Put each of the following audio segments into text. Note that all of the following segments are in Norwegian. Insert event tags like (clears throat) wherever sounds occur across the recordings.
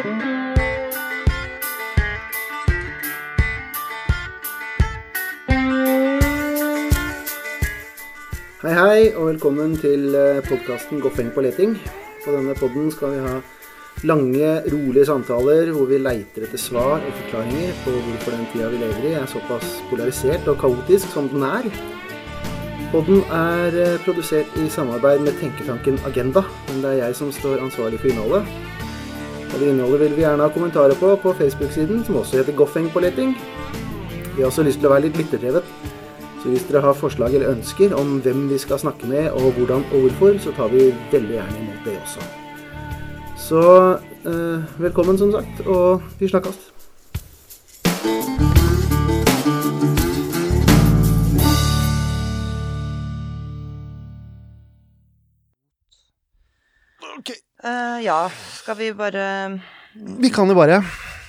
Hei, hei, og velkommen til podkasten Goffeng på leting. På denne podden skal vi ha lange, rolige samtaler hvor vi leiter etter svar og forklaringer på hvorfor den tida vi lever i, er såpass polarisert og kaotisk som den er. Podden er eh, produsert i samarbeid med tenketanken Agenda, men det er jeg som står ansvarlig for innholdet. Og det innholdet vil vi gjerne ha kommentarer på på Facebook-siden, som også heter Goffeng på leting. Vi har også lyst til å være litt lytterdrevet. Så hvis dere har forslag eller ønsker om hvem vi skal snakke med, og hvordan og hvorfor, så tar vi veldig gjerne imot det også. Så eh, velkommen, som sagt, og vi snakkes. Ok, Eh, ja, skal vi bare Vi kan jo bare.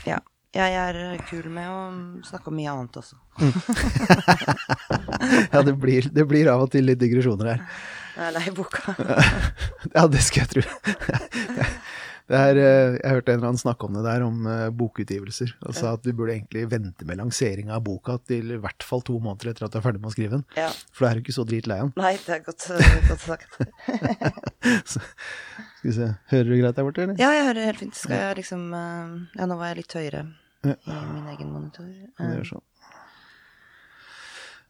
Ja. Jeg er kul med å snakke om mye annet også. (laughs) Ja, det blir, det blir av og til litt digresjoner her. Jeg er lei boka. (laughs) Ja, det skal jeg tro. (laughs) Det er, eh, jeg hørte en eller annen snakke om det der, om eh, bokutgivelser. Og sa at du burde egentlig vente med lanseringa av boka til i hvert fall to måneder etter at du er ferdig med å skrive den. Ja. For da er du ikke så dritlei av den. Nei, det er godt, eh, godt sagt. (laughs) Så, skal vi se, hører du greit der borte, eller? Ja, jeg hører helt fint. Skal jeg liksom Ja, nå var jeg litt høyere Ja. i min egen monitor. Det Eh, sånn.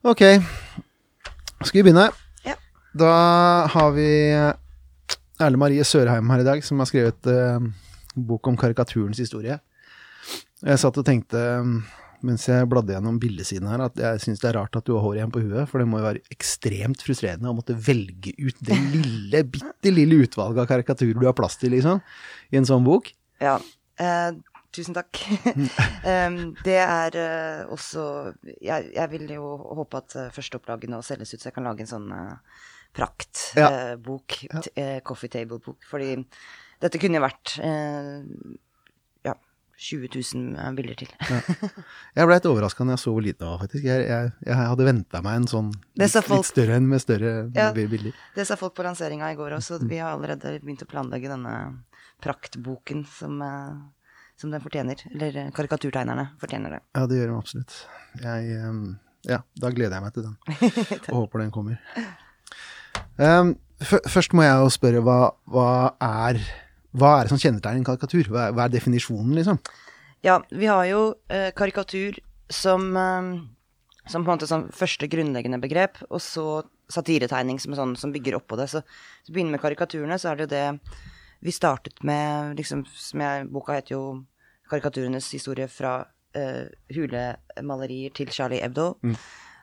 Ok, skal vi begynne? Ja. Da har vi Erle Marie Sørheim her i dag, som har skrevet uh, bok om karikaturens historie. Jeg satt og tenkte, eh, mens jeg bladde gjennom bildesiden her, at jeg syns det er rart at du har hår igjen på huet, for det må jo være ekstremt frustrerende å måtte velge ut det (laughs) lille, bitte lille utvalget av karikaturer du har plass til, liksom, i en sånn bok. Ja. Eh, tusen takk. (laughs) Det er eh, også jeg, jeg vil jo håpe at uh, førsteopplaget nå selges ut, så jeg kan lage en sånn uh, Ja. praktbok. coffee table-bok. Fordi dette kunne vært eh, ja, 20 000 bilder til. Jeg ble litt overraska når jeg så hvor lite det var, faktisk. Jeg, jeg, jeg hadde venta meg en sånn litt, folk. litt større enn med større Ja. bilder. Det sa folk på lanseringa i går også. Vi har allerede begynt å planlegge denne praktboken som, eh, som den fortjener. Eller eh, karikaturtegnerne fortjener det. Ja, det gjør de absolutt. Jeg, ja, da gleder jeg meg til den, (laughs) og håper den kommer. F- først må jeg jo spørre, hva, hva, er, hva er det som kjennetegner en karikatur? Hva er, hva er definisjonen, liksom? Ja, vi har jo eh, karikatur som, eh, som på en måte sånn første grunnleggende begrep, og så satiretegning som, sånn, som bygger oppå det. Så, så begynner med karikaturene, så er det jo det vi startet med, liksom, som jeg, boka heter jo 'Karikaturenes historie fra eh, hulemalerier til Charlie Hebdo'.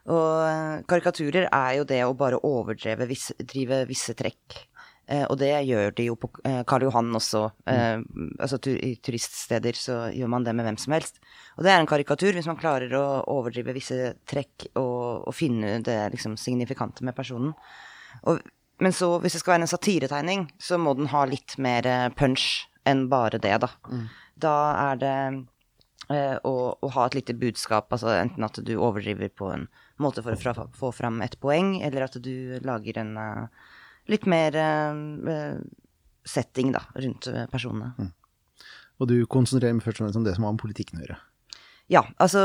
Og eh, karikaturer er jo det å bare overdrive visse, drive visse trekk. Eh, og det gjør de jo på eh, Karl Johan også. Eh, altså tu I turiststeder så gjør man det med hvem som helst. Og det er en karikatur hvis man klarer å overdrive visse trekk og, og finne det liksom signifikante med personen. Og, men så hvis det skal være en satiretegning, så må den ha litt mer eh, punch enn bare det, da. Da er det eh, å, å ha et lite budskap, altså enten at du overdriver på en måte for å få fram et poeng, eller at du lager en eh, litt mer eh, eh, setting, da, rundt personene. personene. Og du konsentrerer meg først og fremst om det som har med politikken å gjøre. Ja, altså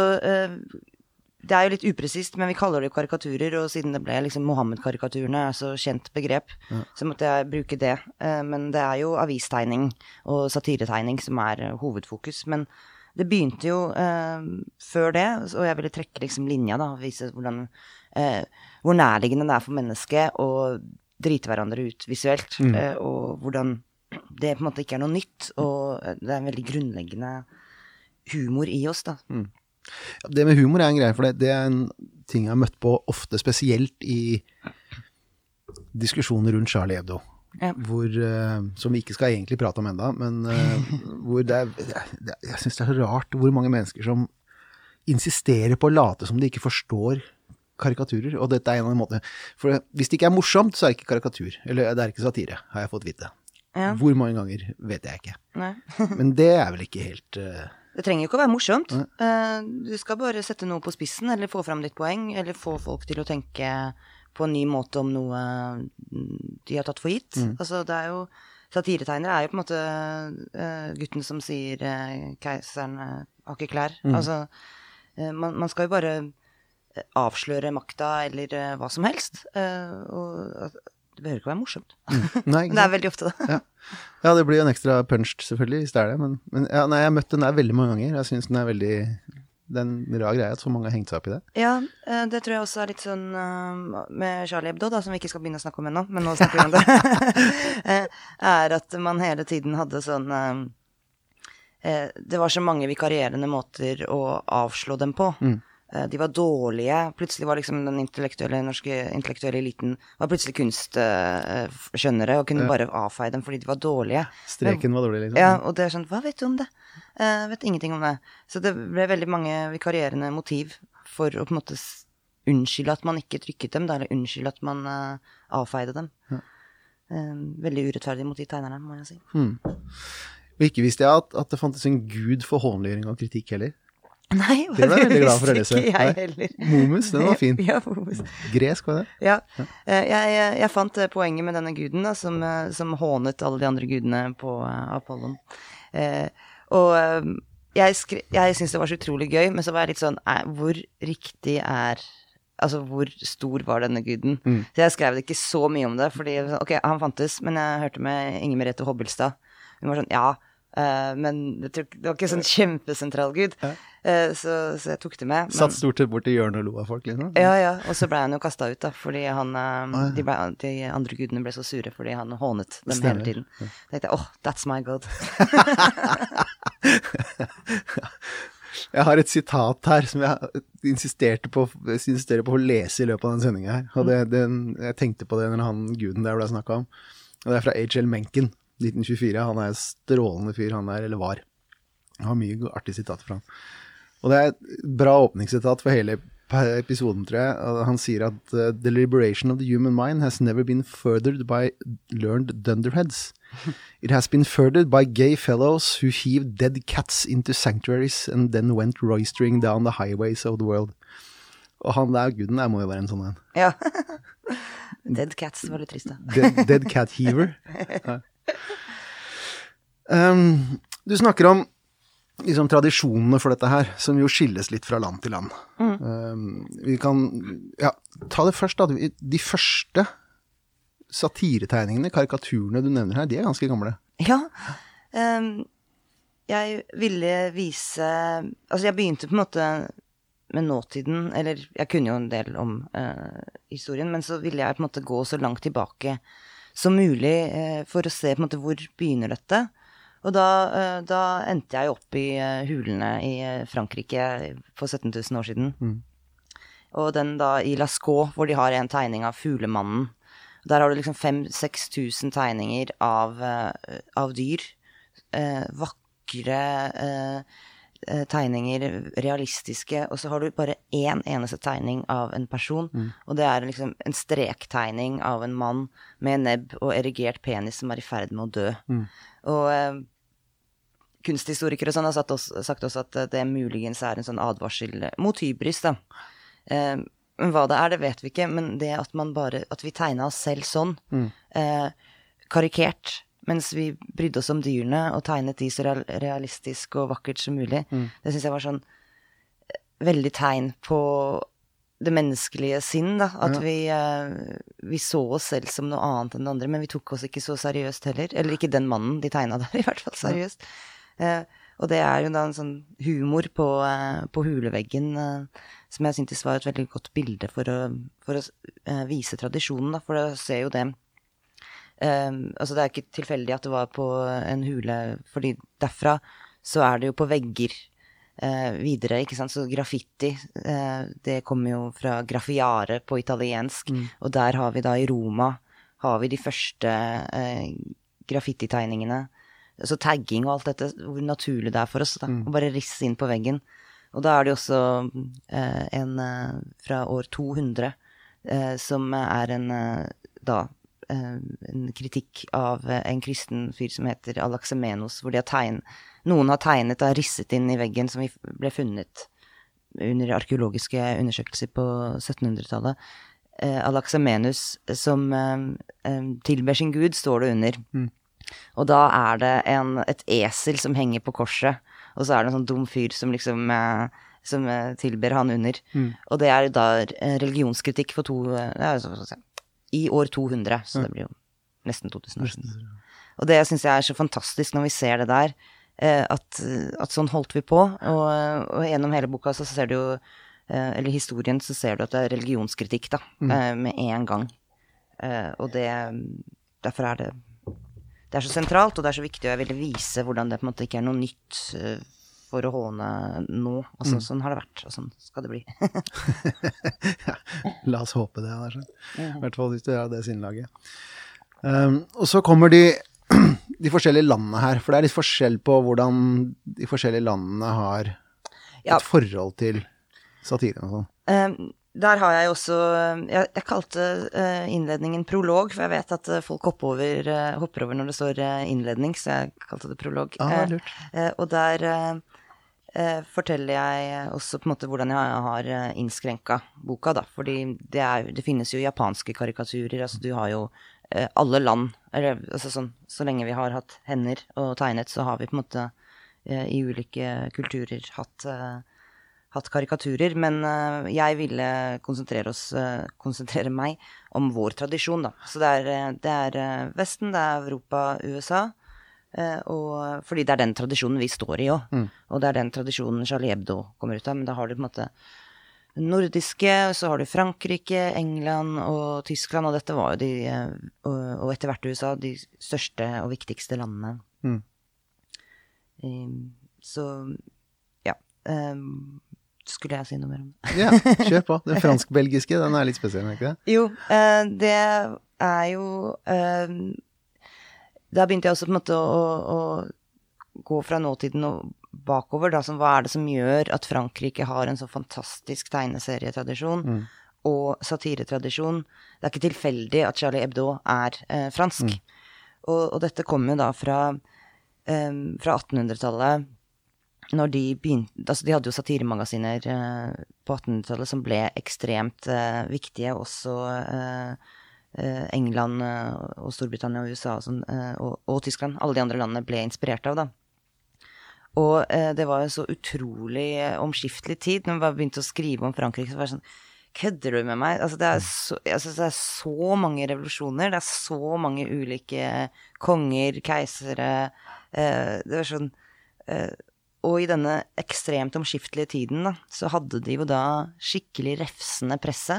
Det er jo litt upresist, men vi kaller det karikaturer, og siden det ble liksom Mohammed-karikaturene er så kjent begrep, så måtte jeg bruke det. Men det er jo avistegning og satiretegning som er hovedfokus. Men det begynte jo eh, før det, og jeg ville trekke liksom linja, da, og vise hvordan eh, hvor nærliggende det er for mennesket å drite hverandre ut visuelt, eh, og hvordan det på en måte ikke er noe nytt, og eh, det er en veldig grunnleggende humor i oss, da. Det med humor er en greie, for det, det er en ting jeg har møtt på ofte, spesielt i diskusjoner rundt Charlie Hebdo. Ja. Hvor, uh, som vi ikke skal egentlig prate om enda, men uh, (laughs) hvor det er, det Jeg syns det er så rart hvor mange mennesker som insisterer på å late som de ikke forstår karikaturer. Og dette er en av de måtene For hvis det ikke er morsomt, så er det ikke karikatur. Eller det er ikke satire, har jeg fått vite. Ja. Hvor mange ganger vet jeg ikke. (laughs) Men det er vel ikke helt uh, Det trenger jo ikke å være morsomt. Eh, Du skal bare sette noe på spissen, eller få fram ditt poeng, eller få folk til å tenke på en ny måte om noe mm, de har tatt for gitt. Altså, det er jo satiretegnere er jo på en måte uh, gutten som sier uh, 'keiseren eh, har ikke klær'. Altså, eh, man, man skal jo bare avsløre makta eller hva som helst. og det behøver ikke være morsomt. Nei, Men (laughs) det er veldig ofte det. Ja. ja, det blir en ekstra punch, selvfølgelig, hvis det er det. Men, men ja, nei, jeg har møtt den der veldig mange ganger. Jeg syns den er veldig Det er en rar greie at så mange har hengt seg opp i det. Ja, eh, det tror jeg også er litt sånn eh, med Charlie Hebdo, da, som vi ikke skal begynne å snakke om ennå, men nå snakker vi om det, (laughs) eh, er at man hele tiden hadde sånn Det var så mange vikarierende måter å avslå dem på. Eh, De var dårlige. Plutselig var liksom den intellektuelle norske intellektuelle eliten var plutselig kunstskjønnere og kunne bare avfeie dem fordi de var dårlige. Streken var dårlig, liksom. Ja, og det er sånn Hva vet du om det? Uh, vet ingenting om det. Så det ble veldig mange vikarierende motiv for å på en måte unnskylde at man ikke trykket dem, da, eller unnskylde at man uh, avfeide dem. Eh, veldig urettferdig mot de tegnerne, må jeg si. Og ikke visste jeg at, at det fantes en gud for hånliggjøring og kritikk heller. Nei, Det ble jeg veldig glad for å lese. ikke jeg heller. Momus, den var fin. Ja, Momus. Gresk, var det? Ja. Eh, Jeg, jeg, fant eh, poenget med denne guden, da, som, eh, som hånet alle de andre gudene på Apollon. Eh, og jeg, skri- jeg syntes det var så utrolig gøy, men så var jeg litt sånn Hvor riktig er Altså, hvor stor var denne guden? Så jeg skrev ikke så mye om det, fordi ok, han fantes, men jeg hørte med Inger Merete Hobbelstad. Hun var sånn Ja, eh, men det, var ikke sånn kjempesentral gud. Eh, så, så jeg tok det med. men- Satt stort sett bort i hjørnet og lo av folk, liksom. ja, ja, og så ble han jo kasta ut, da, fordi han eh, de, ble, de andre gudene ble så sure fordi han hånet dem Stemmer. hele tiden. Da tenkte jeg åh, that's my god. (laughs) Jeg har et sitat her som jeg insisterte på, insisterer på å lese i løpet av den sendinga her. Og det, den, jeg tenkte på det når han guden der ble snakka om. Og det er fra H.L. Mencken, 1924. Han er en strålende fyr, han der, eller var. Jeg har mye artige sitater fra han. Og det er et bra åpningssitat for hele episoden, tror jeg. Han sier at uh, the liberation of the human mind has never been furthered by learned dunderheads. It has been furthered by gay fellows who heaved dead cats into sanctuaries and then went roistering down the highways of the world. Og han der guden der må jo være en sånn en. Ja. (laughs) Dead Cats var litt trist, da. Dead, dead cat heaver. (laughs) Ja. Um, du snakker om liksom, tradisjonene for dette her, som jo skilles litt fra land til land. Um, vi kan ja, ta det først, da. De første satiretegningene, karikaturene du nevner her, de er ganske gamle. Ja. Um, jeg ville vise Altså, jeg begynte på en måte med nåtiden, eller jeg kunne jo en del om uh, historien, men så ville jeg på en måte gå så langt tilbake som mulig eh, for å se på en måte hvor begynner dette. Og da, eh, da endte jeg opp i eh, hulene i Frankrike for 17 000 år siden. Og den da i Lascaux, hvor de har en tegning av fuglemannen. Der har du liksom 5000-6000 tegninger av, av dyr. Eh, vakre tegninger, realistiske. Og så har du bare én eneste tegning av en person. Og det er liksom en strektegning av en mann med nebb og erigert penis som er i ferd med å dø. Og eh, kunsthistorikere og sånn har sagt også, sagt også at det muligens er en sånn advarsel mot hybris, da. Eh, men hva det er, det vet vi ikke. Men det at man bare At vi tegna oss selv sånn, eh, karikert, mens vi brydde oss om dyrene og tegnet de så realistisk og vakkert som mulig, det syns jeg var sånn eh, veldig tegn på det menneskelige sinn, da. At vi, eh, vi så oss selv som noe annet enn det andre, men vi tok oss ikke så seriøst heller. Eller ikke den mannen de tegna der, (laughs) i hvert fall seriøst. Eh, og det er jo da en sånn humor på, eh, på huleveggen eh, som jeg syntes var et veldig godt bilde for å, for å eh, vise tradisjonen, da. For da ser jo det eh, Altså, det er ikke tilfeldig at det var på en hule, fordi derfra så er det jo på vegger uh, videre, ikke sant. Så graffiti, uh, det kommer jo fra graffiare på italiensk, og der har vi da i Roma har vi de første uh, graffititegningene. Så tagging og alt dette, hvor naturlig det er for oss da, å bare risse inn på veggen. Og da er det jo også en fra år 200 eh, som er en da en kritikk av eh, en kristen fyr som heter Alaksemenos, hvor de har tegn, noen har tegnet og risset inn i veggen som vi ble funnet under arkeologiske undersøkelser på 1700-tallet. Eh, Alaxamenus som eh, eh, tilber sin gud, står det under. Og da er det en, et esel som henger på korset, og så er det en sånn dum fyr som liksom eh, som eh, tilber han under. Og det er da eh, religionskritikk for to eh, ja, sånn å så- I år 200, så det blir jo nesten 2000 år siden. Og det syns jeg er så fantastisk når vi ser det der, eh, at, at sånn holdt vi på. Og, og gjennom hele boka så ser du jo eh, Eller historien, så ser du at det er religionskritikk, da, eh, med en gang. Og det Derfor er det Det er så sentralt, og det er så viktig, og jeg ville vise hvordan det på en måte ikke er noe nytt for å håne nå. Altså, Sånn har det vært, og sånn skal det bli. (laughs) La oss håpe det. Altså. I hvert fall hvis du har det sinnelaget. Um, og så kommer de, (clears throat) de forskjellige landene her, for det er litt forskjell på hvordan de forskjellige landene har Ja. et forhold til satiren og sånn. Um, der har jeg også Jeg, jeg kalte eh, innledningen prolog, for jeg vet at eh, folk hopper over, eh, hopper over når det står innledning, så jeg kalte det prolog. Ah, lurt. eh, og der forteller jeg også på en måte hvordan jeg har uh, innskrenka boka, da. Fordi det, er, det finnes jo japanske karikaturer. Altså du har jo eh, alle land Eller altså sånn Så lenge vi har hatt hender og tegnet, så har vi på en måte eh, i ulike kulturer hatt eh, hatt karikaturer, men eh, jeg ville konsentrere oss, eh, konsentrere meg om vår tradisjon, da. Så det er, eh, det er eh, Vesten, det er Europa, USA. Eh, og fordi det er den tradisjonen vi står i òg. Og det er den tradisjonen Charlie Hebdo kommer ut av. Men da har du på en måte nordiske, så har du Frankrike, England og Tyskland, og dette var jo de, eh, og, og etter hvert USA, de største og viktigste landene. Mm. Um, så ja. Um, skulle jeg si noe mer om det? Ja, kjør på. (laughs) Den fransk-belgiske, den er litt spesiell, er ikke det? Jo, eh, det er jo eh, Da begynte jeg også på en måte å, å gå fra nåtiden og bakover. Da, som, hva er det som gjør at Frankrike har en så fantastisk tegneserietradisjon og satiretradisjon? Det er ikke tilfeldig at Charlie Hebdo er eh, fransk. Og, og dette kommer jo da fra, eh, fra 1800-tallet når de begynte Altså, de hadde jo satiremagasiner eh, på 1800-tallet som ble ekstremt eh, viktige. Også eh, England eh, og Storbritannia og USA og, sånn, eh, og, og Tyskland. Alle de andre landene ble inspirert av, da. Og eh, det var en så utrolig eh, omskiftelig tid. Når vi begynte å skrive om Frankrike, så var det sånn Kødder du med meg? Altså, det, er så, altså, det er så mange revolusjoner. Det er så mange ulike konger, keisere eh, Det var sånn eh, og i denne ekstremt omskiftelige tiden, da, så hadde de jo da skikkelig refsende presse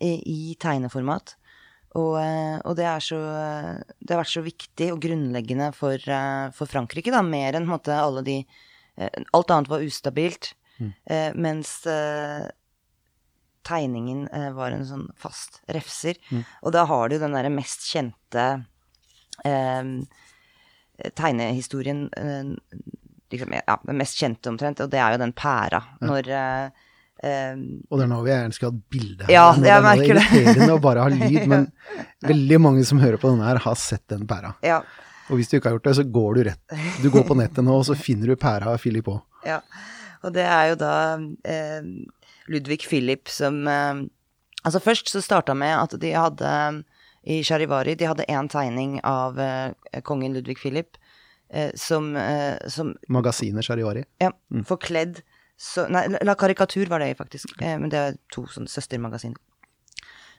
i, i tegneformat. Og, eh, og det så Det har vært så viktig og grunnleggende for, eh, for Frankrike, da, mer enn på en måte alle de eh, Alt annet var ustabilt, mm. mens tegningen var en sånn fast refser. Og da har du den derre mest kjente eh, tegnehistorien eh, liksom, ja, den mest kjente omtrent, og det er jo den pæra. Når eh, eh, Og det er nå vi gjerne skulle hatt bilde her. Ja, jeg er det merker det. irriterende å bare ha lyd, men (laughs) veldig mange som hører på denne her, har sett den pæra. ja, Og hvis du ikke har gjort det, så går du rett. Du går på (laughs) nettet nå, og så finner du pæra Philip òg. ja. Og det er jo da eh, Ludvig Philip som eh, Altså først så starta med at de hadde i Charivari de hadde én tegning av eh, kongen Ludvig Philip eh, som, eh, som Magasinet Charivari. Ja, forkledd så, Nei, La Karikatur var det faktisk, eh, men det er to sånn søstermagasiner.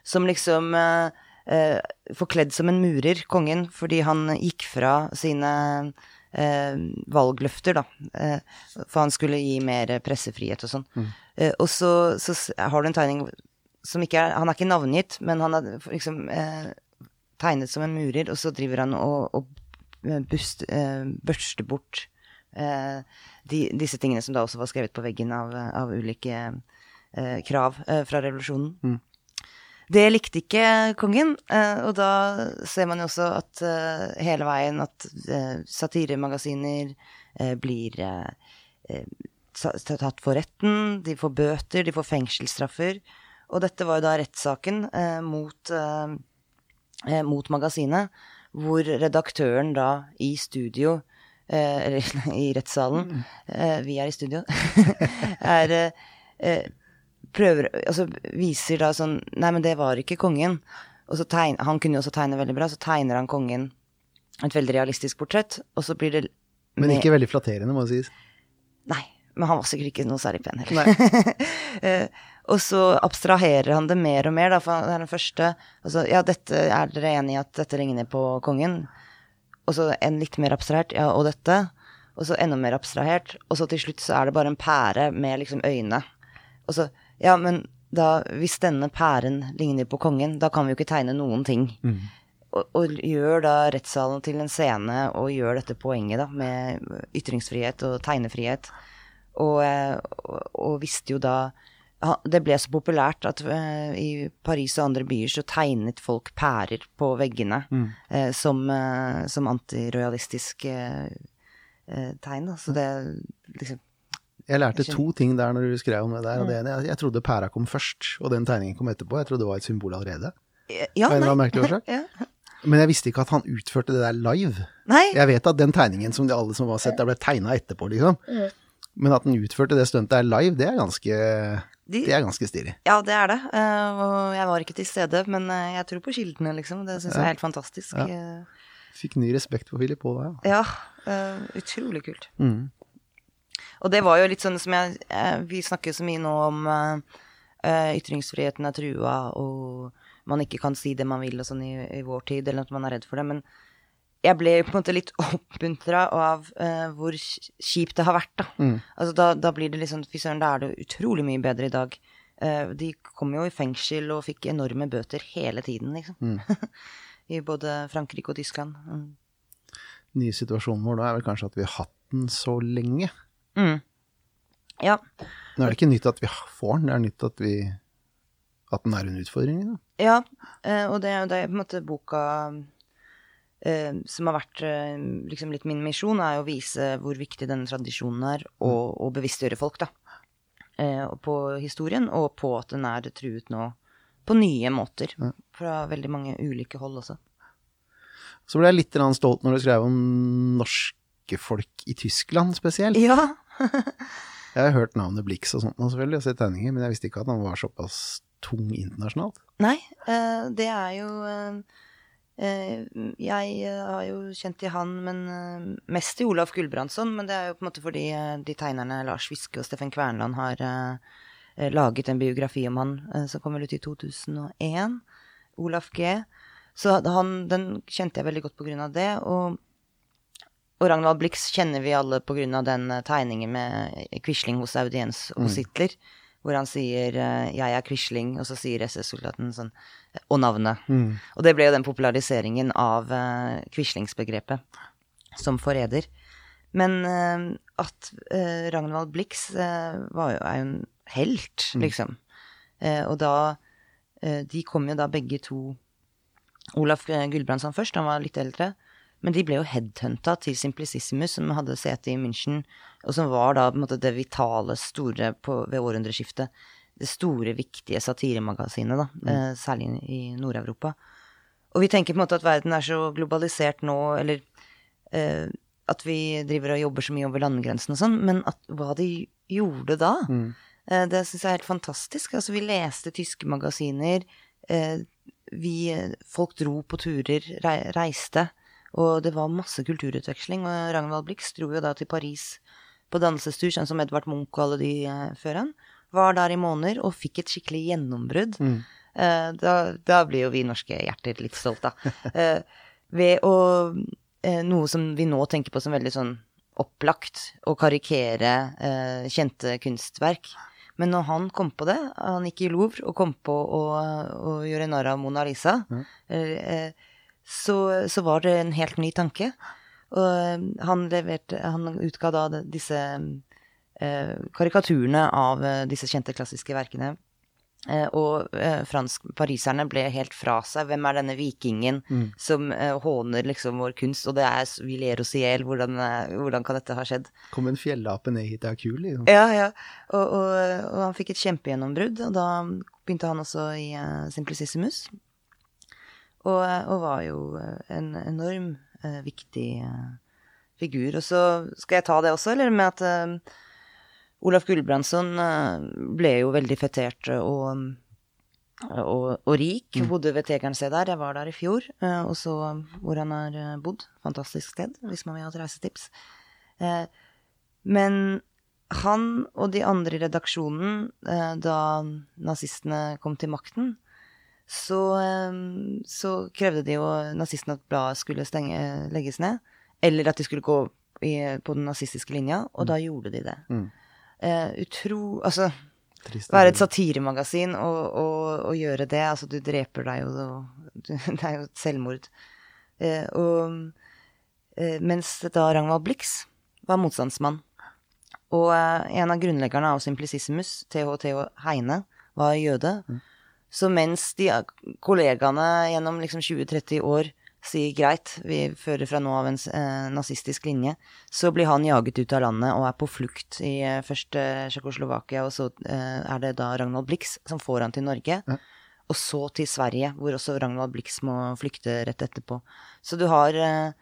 Som liksom eh, eh, Forkledd som en murer, kongen, fordi han gikk fra sine eh, valgløfter, da. Eh, for han skulle gi mer pressefrihet og sånn. Eh, og så, så har du en tegning som ikke er Han er ikke navngitt, men han er liksom eh, tegnet som en murer, og så driver han og, og bust, børster bort de, disse tingene som da også var skrevet på veggen av, av ulike eh, krav eh, fra revolusjonen. Det likte ikke kongen, eh, og da ser man jo også at eh, hele veien at eh, satiremagasiner eh, blir eh, eh, tatt for retten, de får bøter, de får fengselsstraffer. Og dette var jo da rettssaken eh, mot, eh, eh, mot magasinet, hvor redaktøren da i studio eh, eller (laughs) i rettssalen, eh, vi er i studio, (laughs) er eh, eh, prøver Altså viser da sånn Nei, men det var ikke kongen. Og så tegn, Han kunne jo også tegne veldig bra, så tegner han kongen et veldig realistisk portrett, og så blir det Men ikke veldig flatterende, må det sies. Nei, men han var sikkert ikke noe særlig pen heller. (laughs) Eh, og så abstraherer han det mer og mer, da, for han er den første altså, Ja, dette er dere enig i at dette regner på kongen? Og så en litt mer abstrahert, ja, og dette? Og så enda mer abstrahert, og så til slutt så er det bare en pære med liksom øyne. Og så Ja, men da, hvis denne pæren ligner på kongen, da kan vi jo ikke tegne noen ting. Og, og gjør da rettssalen til en scene, og gjør dette poenget, da, med ytringsfrihet og tegnefrihet. Og, eh, og, og visste jo da Det ble så populært at eh, i Paris og andre byer så tegnet folk pærer på veggene eh, som, eh, som antirojalistisk tegn. Da. Så det liksom Jeg lærte to ting der når du skrev om det der. Og det ene, jeg, jeg trodde pæra kom først, og den tegningen kom etterpå. Jeg trodde det var et symbol allerede. Ja, nei. ja. Men jeg visste ikke at han utførte det der live. Nei. Jeg vet at den tegningen som de alle som var sett, der ble tegna etterpå, liksom. Men at han utførte det stuntet der live, det er ganske, De- det er ganske stilig. Ja, det er det. Eh, og jeg var ikke til stede, men eh, jeg tror på kildene, liksom. Det syns jeg er helt fantastisk. Ja. Eh, Fikk ny respekt for Philip der. ja. Ja, utrolig kult. Mm. Og det var jo litt sånn som jeg Vi snakker så mye nå om ytringsfriheten er trua, og man ikke kan si det man vil og sånn i, i vår tid, eller at man er redd for det. Men jeg ble på en måte litt (laughs) oppmuntra av uh, hvor kjipt det har vært, da. Altså da, da blir det liksom Fy søren, da er det utrolig mye bedre i dag. Uh, de kom jo i fengsel og fikk enorme bøter hele tiden, liksom. (laughs) I både Frankrike og Tyskland. Mm. Nye situasjonen vår da er vel kanskje at vi har hatt den så lenge. Mm. Ja. Nå er det ikke nytt at vi får den, det er nytt at vi at den er en utfordring. Da. Ja, uh, og det er jo det på en måte boka som har vært eh, liksom litt min misjon, er å vise hvor viktig denne tradisjonen er, og, og bevisstgjøre folk, da. Eh, på historien, og på at den er truet nå på nye måter. Fra veldig mange ulike hold også. Så ble jeg litt stolt når du skrev om norske folk i Tyskland spesielt. Ja. (laughs) Jeg har hørt navnet Blix og sånt nå selvfølgelig, og sett tegninger, men jeg visste ikke at han var såpass tung internasjonalt. Nei, eh, det er jo eh, eh, Jeg eh, har jo kjent til han, men eh, mest til Olaf Gulbrandsson. Men det er jo på en måte fordi eh, de tegnerne Lars Viske og Steffen Kvernland har eh, eh, laget en biografi om han eh, som kom vel ut i 2001. Olaf G. Så han, den kjente jeg veldig godt av det. Og og Ragnvald Blix kjenner vi alle av den eh, tegningen med Quisling hos audiens og hos Hitler, hvor han sier eh, 'jeg er Quisling', og så sier SS-soldaten sånn eh, 'og navnet'. Og det ble jo den populariseringen av uh, Quislingsbegrepet som forræder. Men uh, at uh, Ragnvald Blix uh, var jo, er jo en helt, liksom. Eh, og da De kom jo da begge to Olaf Gulbrandsson først, han var litt eldre. Men de ble jo headhunta til Simplicissimus, som hadde sete i München, og som var da på en måte det vitale, store på, ved århundreskiftet. Det store, viktige satiremagasinet, da. Eh, særlig i Nord-Europa. Og vi tenker på en måte at verden er så globalisert nå, eller eh, at vi driver og jobber så mye over landegrensene og sånn, men at, hva de gjorde da, eh, det syns jeg er helt fantastisk. Altså, vi leste tyske magasiner, eh, vi, folk dro på turer, rei, reiste, og det var masse kulturutveksling. Og Ragnvald Blix dro jo da til Paris på dansestur, sånn som Edvard Munch og alle de eh, før han. Var der i måneder og fikk et skikkelig gjennombrudd. Eh, da, da blir jo vi norske hjerter litt stolte, da. (laughs) Eh, ved å eh, Noe som vi nå tenker på som veldig sånn opplagt, å karikere eh, kjente kunstverk. Men når han kom på det, han gikk i Louvre og kom på å, å gjøre narr av Mona Lisa, eh, så, så var det en helt ny tanke. Og han, leverte, han utga da disse karikaturene av eh, disse kjente klassiske verkene. Eh, og eh, fransk-pariserne ble helt fra seg. Hvem er denne vikingen som eh, håner liksom vår kunst? Og det er vi ler oss i hjel. Hvordan, eh, hvordan kan dette ha skjedd? Kom en fjellape ned hit, det er kul, liksom. Ja, ja. Og, og, og han fikk et kjempegjennombrudd, og da begynte han også i Simplicissimus. Og, og var jo eh, en enorm eh, viktig eh, figur. Og så skal jeg ta det også, eller med at eh, Olaf Gulbrandsson eh, ble jo veldig fetert, og og, og rik. Bodde ved Tegernsted der. Jeg var der i fjor eh, og så hvor han har eh, bodd. Fantastisk sted, hvis man vil ha et reisetips. Eh, men han og de andre i redaksjonen, eh, da nazistene kom til makten, så, eh, så krevde de jo nazistene at bladet skulle stenge, legges ned. Eller at de skulle gå i, på den nazistiske linja, og da gjorde de det. Mm. Eh, utro... Altså, Trist. være et satiremagasin og, og, og gjøre det. Altså, du dreper deg jo (laughs) Det er jo et selvmord. Eh, og eh, mens da Ragnvald Blix var motstandsmann. Og en av grunnleggerne av Simplicissimus, TH-TH Heine, var jøde. Så mens de kollegaene gjennom liksom 20-30 år sier greit, vi fører fra nå av en eh, nazistisk linje, så blir han jaget ut av landet og er på flukt i eh, først eh, Tsjekkoslovakia, og så eh, er det da Ragnvald Blix som får han til Norge. Og så til Sverige, hvor også Ragnvald Blix må flykte rett etterpå. Så du har eh,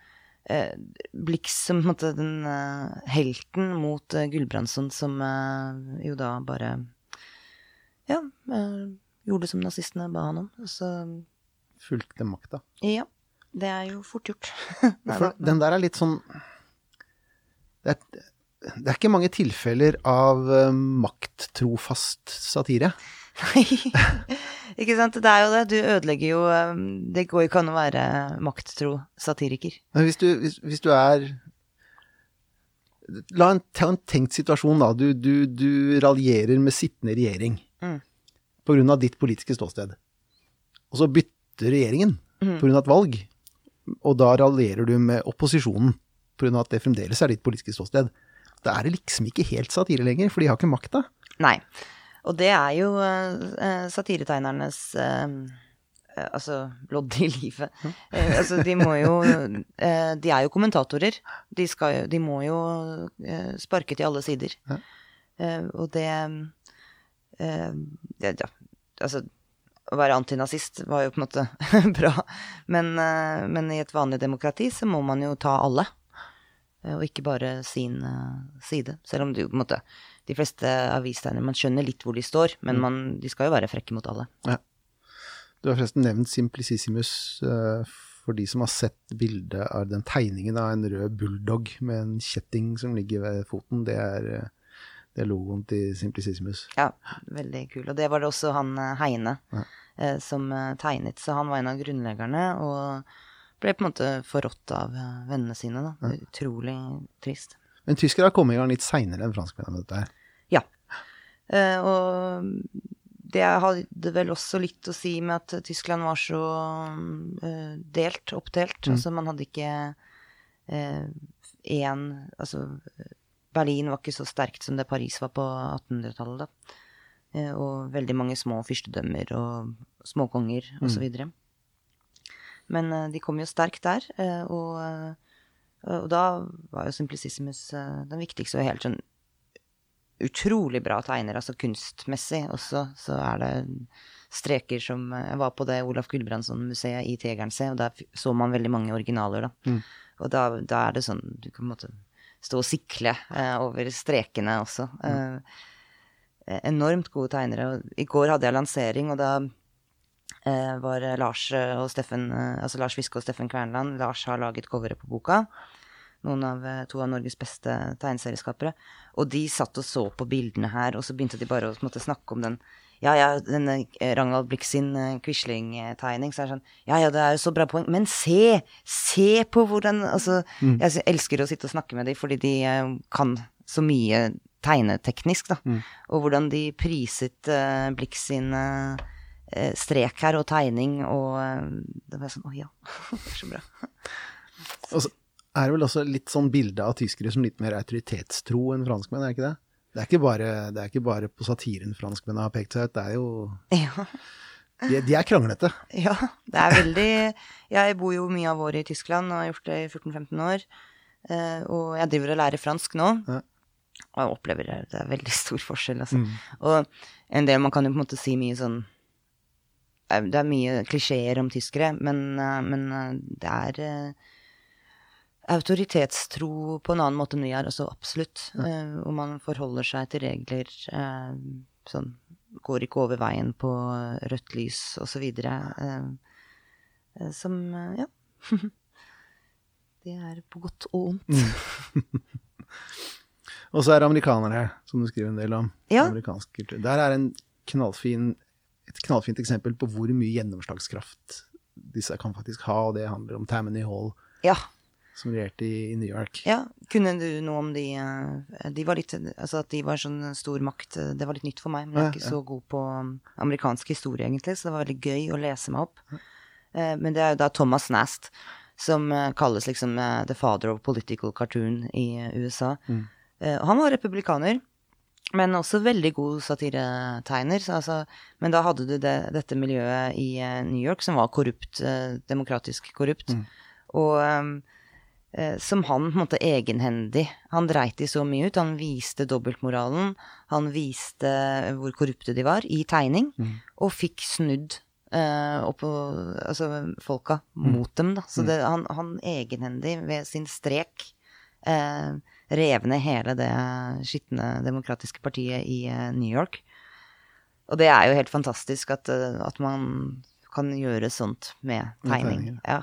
eh, Blix som på en måte den helten mot Gulbrandsson, som jo da bare Ja, gjorde som nazistene ba han om. Og Så Fulgte makta. ja. Det er jo fort gjort. (laughs) For den der er litt sånn det er, det er ikke mange tilfeller av eh, makttrofast satire. Nei, (laughs) ikke sant. Det er jo det. Du ødelegger jo eh, Det går jo ikke an å være makttro satiriker. Men hvis du, hvis, hvis du er La en, ta en tenkt situasjon, da. Du, du, du raljerer med sittende regjering Mm. av ditt politiske ståsted. Og så bytter regjeringen Mm. av et valg, og da raljerer du med opposisjonen av at det fremdeles er ditt politiske ståsted. Da er det liksom ikke helt satire lenger, for de har ikke makta. Nei. Og det er jo eh, satiretegnernes eh, eh, altså lodd i livet. Eh, altså, de må jo eh, De er jo kommentatorer. De, skal, de må jo eh, sparke til alle sider. Ja. Eh, og det eh, ja, altså å være antinazist var jo på en måte (laughs) bra, men, eh, men i et vanlig demokrati så må man jo ta alle. Eh, Og ikke bare sin eh, side. Selv om du på en måte De fleste avistegnere, Man skjønner litt hvor de står, men man, de skal jo være frekke mot alle. Du har forresten nevnt Simplicissimus for de som har sett bildet av den tegningen av en rød bulldog med en kjetting som ligger ved foten. Det er, det er logoen til Simplicissimus. Ja, veldig kul. Og det var det også han eh, Heine Ja. eh, som eh, tegnet. Så han var en av grunnleggerne, og ble på en måte forrådt av vennene sine. da. Utrolig trist. Men tyskere har kommet i gang litt seinere enn franskmennene med dette her. Ja. Eh, og det hadde vel også litt å si med at Tyskland var så delt, oppdelt. Altså man hadde ikke én Altså Berlin var ikke så sterkt som det Paris var på 1800-tallet, da. Eh, og veldig mange små fyrstedømmer og småkonger så videre. Men eh, de kom jo sterkt der, eh, og, og da var jo Simplicissimus den viktigste og helt sånn utrolig bra tegner, altså kunstmessig også, så er det streker som Jeg var på det Olaf Gulbrandsson-museet i Tegernsee, og der så man veldig mange originaler, da. Og da, da er det sånn Du kan på en måte stå og sikle eh, over strekene også. Eh, enormt gode tegnere. I går hadde jeg lansering, og da eh, var Lars og Steffen, eh, altså Lars Fiske og Steffen Kvernland. Lars har laget coveret på boka. Noen av, eh, to av Norges beste tegneserieskapere. Og de satt og så på bildene her, og så begynte de bare å måtte, snakke om den ja, ja, denne eh, Ragnvald Blix sin eh, Quisling-tegning, så er det sånn Ja, ja, det er jo så bra poeng, men se! Se på hvordan Altså, jeg elsker å sitte og snakke med dem fordi de eh, kan så mye tegneteknisk, da. Og hvordan de priset uh, Blix sin eh, strek her, og tegning, og uh, det var sånn Å ja, (laughs) det er så bra. Og så er det vel også litt sånn bilde av tyskere som litt mer autoritetstro enn franskmenn, er det ikke det? Det er ikke bare, det er ikke bare på satiren franskmennene har pekt seg ut, det er jo Ja. De, de er kranglete. Ja, det er veldig Jeg bor jo mye av året i Tyskland og har gjort det i 14-15 år. Eh, og jeg driver og lærer fransk nå. Ja. Og jeg opplever det, det er veldig stor forskjell, altså. Og en del Man kan jo på en måte si mye sånn eh, Det er mye klisjeer om tyskere, men, eh, men det er autoritetstro på en annen måte enn vi er, også absolutt. Eh, hvor man forholder seg til regler eh, sånn går ikke over veien på rødt lys, osv. Uh, uh, som Ja. (laughs) det er på godt og ondt. Mm. (laughs) og så er det amerikanere, som du skriver en del om. Ja. Amerikansk kultur. Der er en knallfin, et knallfint eksempel på hvor mye gjennomslagskraft disse kan faktisk ha, og det handler om Tammany Hall, Ja. Som regjerte i, i New York. ja. Kunne du noe om de eh, De var litt Altså at de var sånn stor makt, eh, det var litt nytt for meg. Men jeg er ikke ja. så god på um, amerikansk historie, egentlig, så det var veldig gøy å lese meg opp. Eh, Men det er jo da Thomas Nast, som kalles liksom the father of political cartoon i USA. Eh, Han var republikaner. Men også veldig god satiretegner. Altså, men da hadde du det, dette miljøet i New York som var korrupt, eh, demokratisk korrupt. Og ehm, eh, som han på en måte egenhendig Han dreit de så mye ut. Han viste dobbeltmoralen. Han viste hvor korrupte de var, i tegning. Og fikk snudd eh, opp, altså, folka mot dem, da. Så det, han, han egenhendig, ved sin strek, eh, rev ned hele det skitne demokratiske partiet i eh, New York. Og det er jo helt fantastisk at, eh, at man kan gjøre sånt med Med tegning. Ja.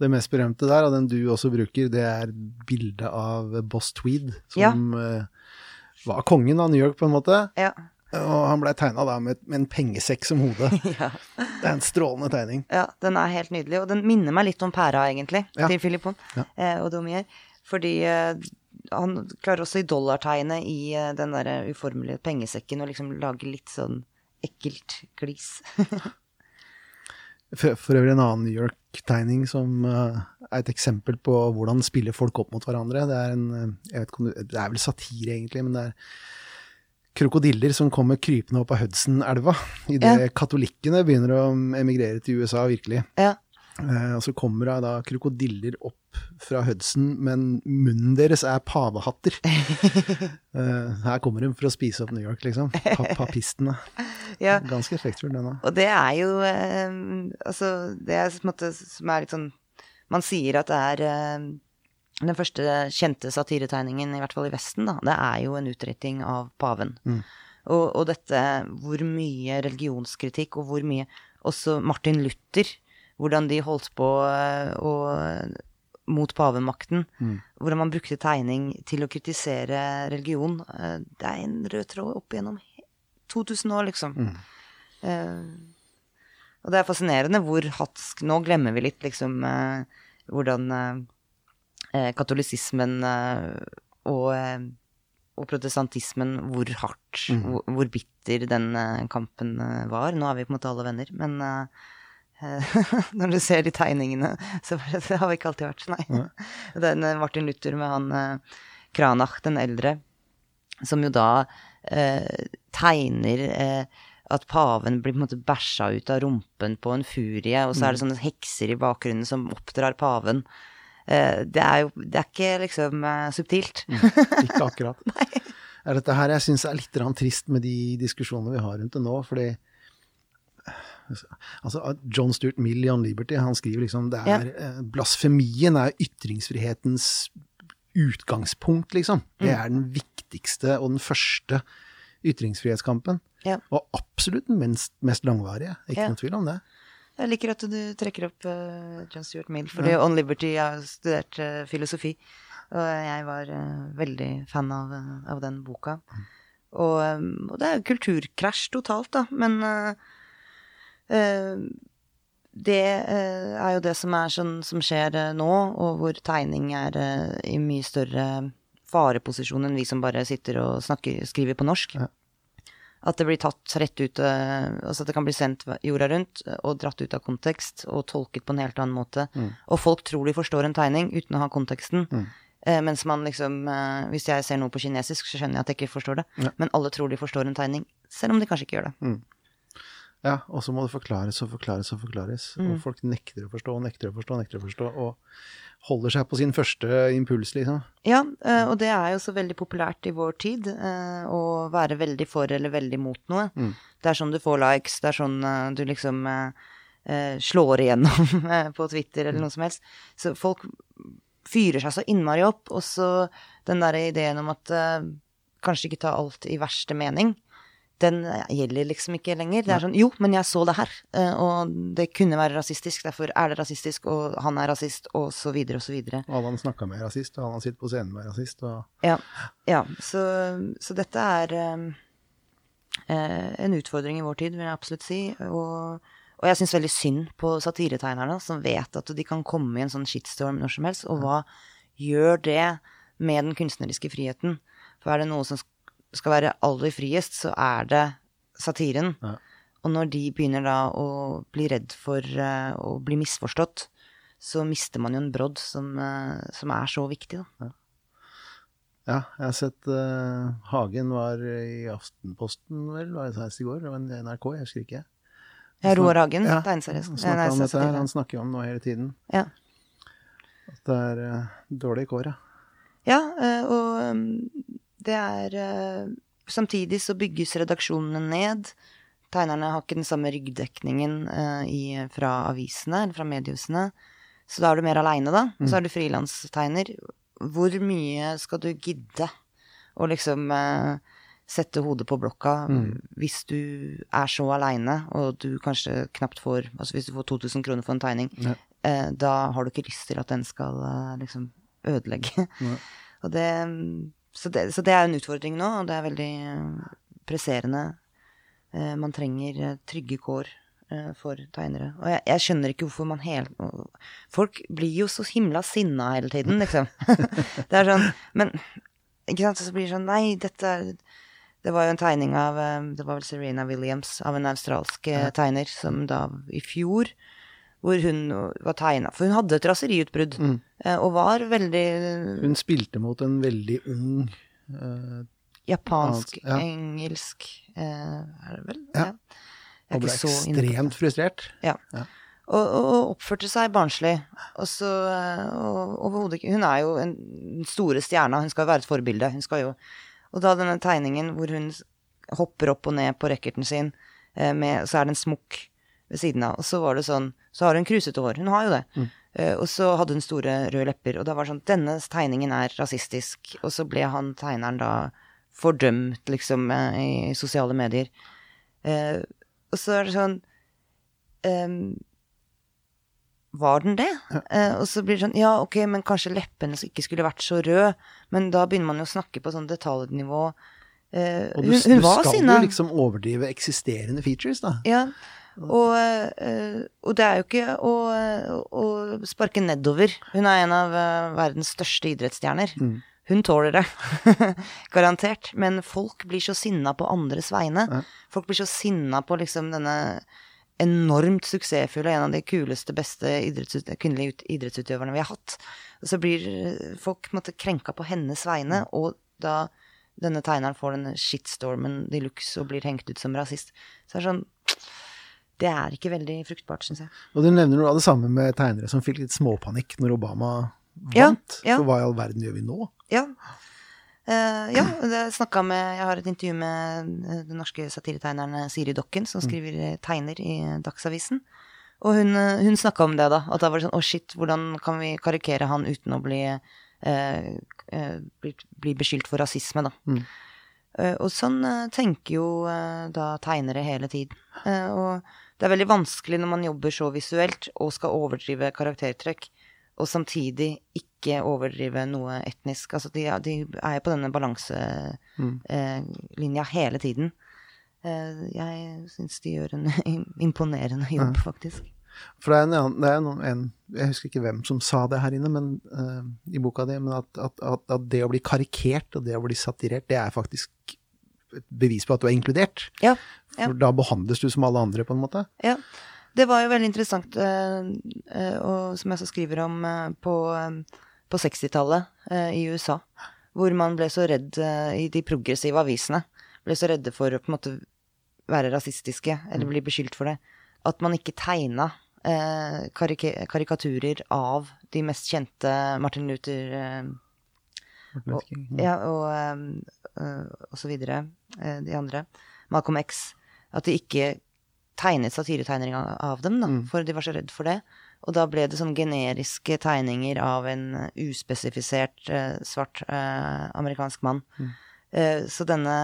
Det mest berømte der, og den du også bruker, det er bildet av Boss Tweed, som eh, var kongen av New York, på en måte. Ja. Og han blei tegna med, med en pengesekk som hode. (laughs) ja. Det er en strålende tegning. Ja, den er helt nydelig. Og den minner meg litt om pæra, egentlig, Ja. til Philippon Ja. eh, og Domier. Fordi eh, han klarer også i dollartegnet i eh, den derre uformelige pengesekken å liksom lage litt sånn ekkelt glis. (laughs) For, for øvrig en annen New York-tegning som uh, er et eksempel på hvordan spiller folk opp mot hverandre. Det er en eh, jeg vet ikke det, det er vel satire, egentlig, men det er krokodiller som kommer krypende opp av Hudson-elva idet Ja. katolikkene begynner å emigrere til USA, virkelig. ja. Uh, og så kommer da krokodiller opp fra Hudson, men munnen deres er pavehatter. uh, (laughs) her kommer de for å spise opp New York, liksom. Pa (laughs) papistene. ja. Ganske effektfull, den òg. Og det er jo eh, Altså, det er på en måte som er litt sånn Man sier at det er eh, den første kjente satiretegningen, i hvert fall i Vesten, da, det er jo en utretting av paven. Og, og dette hvor mye religionskritikk, og hvor mye Også Martin Luther, hvordan de holdt på å mot pavemakten. Hvordan man brukte tegning til å kritisere religion. Eh, Det er en rød tråd opp gjennom 2000 år, liksom. Eh, og det er fascinerende hvor hatsk Nå glemmer vi litt liksom uh, hvordan eh, katolisismen og, og protestantismen Hvor hardt, hvor, hvor bitter den kampen var. Nå er vi på en måte alle venner, men (laughs) når du ser de tegningene, så det har ikke alltid vært, nei. (laughs) Den eh, Martin Luther med han eh, Kranach den eldre, som jo da eh, tegner eh, at paven blir på en måte bæsja ut av rumpen på en furie, og så er det sånne hekser i bakgrunnen som oppdrar paven. Eh, det er jo Det er ikke liksom eh, subtilt. Ikke akkurat. (laughs) Er dette her jeg syns er litt trist med de diskusjonene vi har rundt det nå, fordi Altså, John Stuart Mill i On Liberty han skriver liksom det er, ja. Blasfemien er ytringsfrihetens utgangspunkt, liksom. Det er den viktigste og den første ytringsfrihetskampen. Ja. Og absolutt den mest, mest langvarige. Ikke Ja. noe tvil om det. Jeg liker at du trekker opp uh, John Stuart Mill, fordi On Liberty jeg har studert uh, filosofi, og jeg var uh, veldig fan av, eh, av den boka. Og, um, og det er kulturkrasj totalt, da, men eh, eh, det eh, er jo det som er sånn som skjer eh, nå, og hvor tegning er eh, i mye større fareposisjon enn vi som bare sitter og snakker, skriver på norsk. Ja. At det blir tatt rett ut eh, Altså at det kan bli sendt jorda rundt eh, og dratt ut av kontekst og tolket på en helt annen måte. Og folk tror de forstår en tegning uten å ha konteksten. Eh, mens man liksom eh, Hvis jeg ser noe på kinesisk, så skjønner jeg at jeg ikke forstår det. Ja. Men alle tror de forstår en tegning, selv om de kanskje ikke gjør det. Ja, og så må det forklares og forklares og forklares. Mm. Og folk nekter å forstå, og nekter å forstå, og nekter å forstå, og holder seg på sin første impuls, liksom. Ja, eh, og det er jo så veldig populært i vår tid eh, å være veldig for eller veldig mot noe. Det er sånn du får likes, det er sånn eh, du liksom slår igjennom (laughs) på Twitter eller noe som helst. Så folk fyrer seg så innmari opp, og så den derre ideen om at kanskje ikke ta alt i verste mening. Den gjelder liksom ikke lenger. Det er sånn Jo, men jeg så det her, eh, og det kunne være rasistisk, derfor er det rasistisk, og han er rasist, og så videre og så videre. Og alle han snakka med er rasist, og alle han sitter på scenen med er rasist, og Ja. ja så, så dette er eh, eh, en utfordring i vår tid, vil jeg absolutt si. Og, og jeg syns veldig synd på satiretegnerne, som vet at de kan komme i en sånn shitstorm når som helst. Og hva gjør det med den kunstneriske friheten? For er det noe som skal være aller friest, så er det satiren. Ja. Og når de begynner da å bli redd for uh, å bli misforstått, så mister man jo en brodd som, uh, som er så viktig, da. Ja, jeg har sett uh, Hagen var i Aftenposten, vel, var det senest i går? Det var NRK, jeg husker ikke. Ja, Roar Hagen, Ja, tegneserie. Han han snakker jo om noe hele tiden. Ja. At det er dårlige kår, ja. Ja, og um, det er eh, Samtidig så bygges redaksjonene ned. Tegnerne har ikke den samme ryggdekningen eh, i, fra avisene, eller fra mediehusene. Så da er du mer aleine, da. Mm. så er du frilanstegner. Hvor mye skal du gidde å liksom eh, sette hodet på blokka hvis du er så aleine, og du kanskje knapt får Altså hvis du får 2000 kroner for en tegning, Ja. eh, da har du ikke lyst til at den skal eh, liksom ødelegge. Og det, så, det, så det er en utfordring nå, og det er veldig eh, presserende. Eh, man trenger eh, trygge kår for tegnere. Og jeg, jeg skjønner ikke hvorfor man hele Folk blir jo så himla sinna hele tiden, liksom. (laughs) det er sånn Men ikke sant, så blir det sånn Nei, dette er det var jo en tegning av Det var vel Serena Williams, av en australsk tegner, som da i fjor Hvor hun var tegna For hun hadde et raseriutbrudd, mm. og var veldig Hun spilte mot en veldig ung eh, japansk, Ja. engelsk eh, Er det vel? Ja. Er og ble ekstremt frustrert. Ja. Ja. Og, og, oppførte seg barnslig. Og så eh, og overhodet ikke Hun er jo en den store stjerna, hun skal jo være et forbilde. Hun skal jo Og da denne tegningen hvor hun hopper opp og ned på racketen sin, eh, med, så er det en smokk ved siden av, og så var det sånn Så har hun krusete hår. Hun har jo det. Eh, og så hadde hun store røde lepper, og da var det sånn Denne tegningen er rasistisk. Og så ble han tegneren da fordømt, liksom, eh, i sosiale medier. Uh, og så er det sånn um, Var den det? Eh, og så blir det sånn Ja, ok, men kanskje leppene ikke skulle vært så røde. Men da begynner man jo å snakke på sånn detaljnivå. Eh, Og du, hun, hun du skal sinne. jo liksom overdrive eksisterende features, da. Ja. Og, eh, og det er jo ikke å, å sparke nedover. Hun er en av eh, verdens største idrettsstjerner. Mm. Hun tåler det. (laughs) Garantert. Men folk blir så sinna på andres vegne. Ja. Folk blir så sinna på liksom denne enormt suksessfulle, en av de kuleste, beste idrettsut kvinnelige ut idrettsutøverne vi har hatt. Og så blir eh, folk måtte, krenka på hennes vegne, og da denne tegneren får denne shitstormen de luxe og blir hengt ut som rasist. Så det er sånn Det er ikke veldig fruktbart, syns jeg. Og du nevner noe av det samme med tegnere som fikk litt småpanikk når Obama vant. ja. For hva i all verden gjør vi nå? Ja. Uh, ja, snakket med Jeg har et intervju med eh, den norske satiretegneren eh, Siri Dokken, som skriver eh, tegner i Dagsavisen. Og hun, hun snakka om det, da. At da var det sånn Å, shit, hvordan kan vi karikere han uten å bli, eh, bli, bli beskyldt for rasisme, da. Mm. Eh, og sånn eh, tenker jo da tegnere hele tiden. Og det er veldig vanskelig når man jobber så visuelt og skal overdrive karaktertrekk, og samtidig ikke overdrive noe etnisk. Altså de, de er jo på denne balanselinja hele tiden. Eh, jeg syns de gjør en (laughs) imponerende jobb, faktisk. For det er en, det er en Jeg husker ikke hvem som sa det her inne men, uh, i boka di, men at, at, at, at det å bli karikert og det å bli satirert, det er faktisk et bevis på at du er inkludert. Ja, ja. For da behandles du som alle andre, på en måte. Ja. Det var jo veldig interessant, eh, eh, og som jeg så skriver om, eh, på, eh, på 60-tallet eh, i USA. Hvor man ble så redd eh, i de progressive avisene. Ble så redde for å på en måte være rasistiske, eller bli beskyldt for det. At man ikke tegna eh, karik karikaturer av de mest kjente Martin Luther eh, Martin Luther King. ja, og, øh, og så videre. eh, de andre. Malcolm X. At de ikke tegnet satiretegninger av- dem, da, for de var så redd for det. Og da ble det sånn generiske tegninger av en uspesifisert eh, svart eh, amerikansk mann. Eh, så denne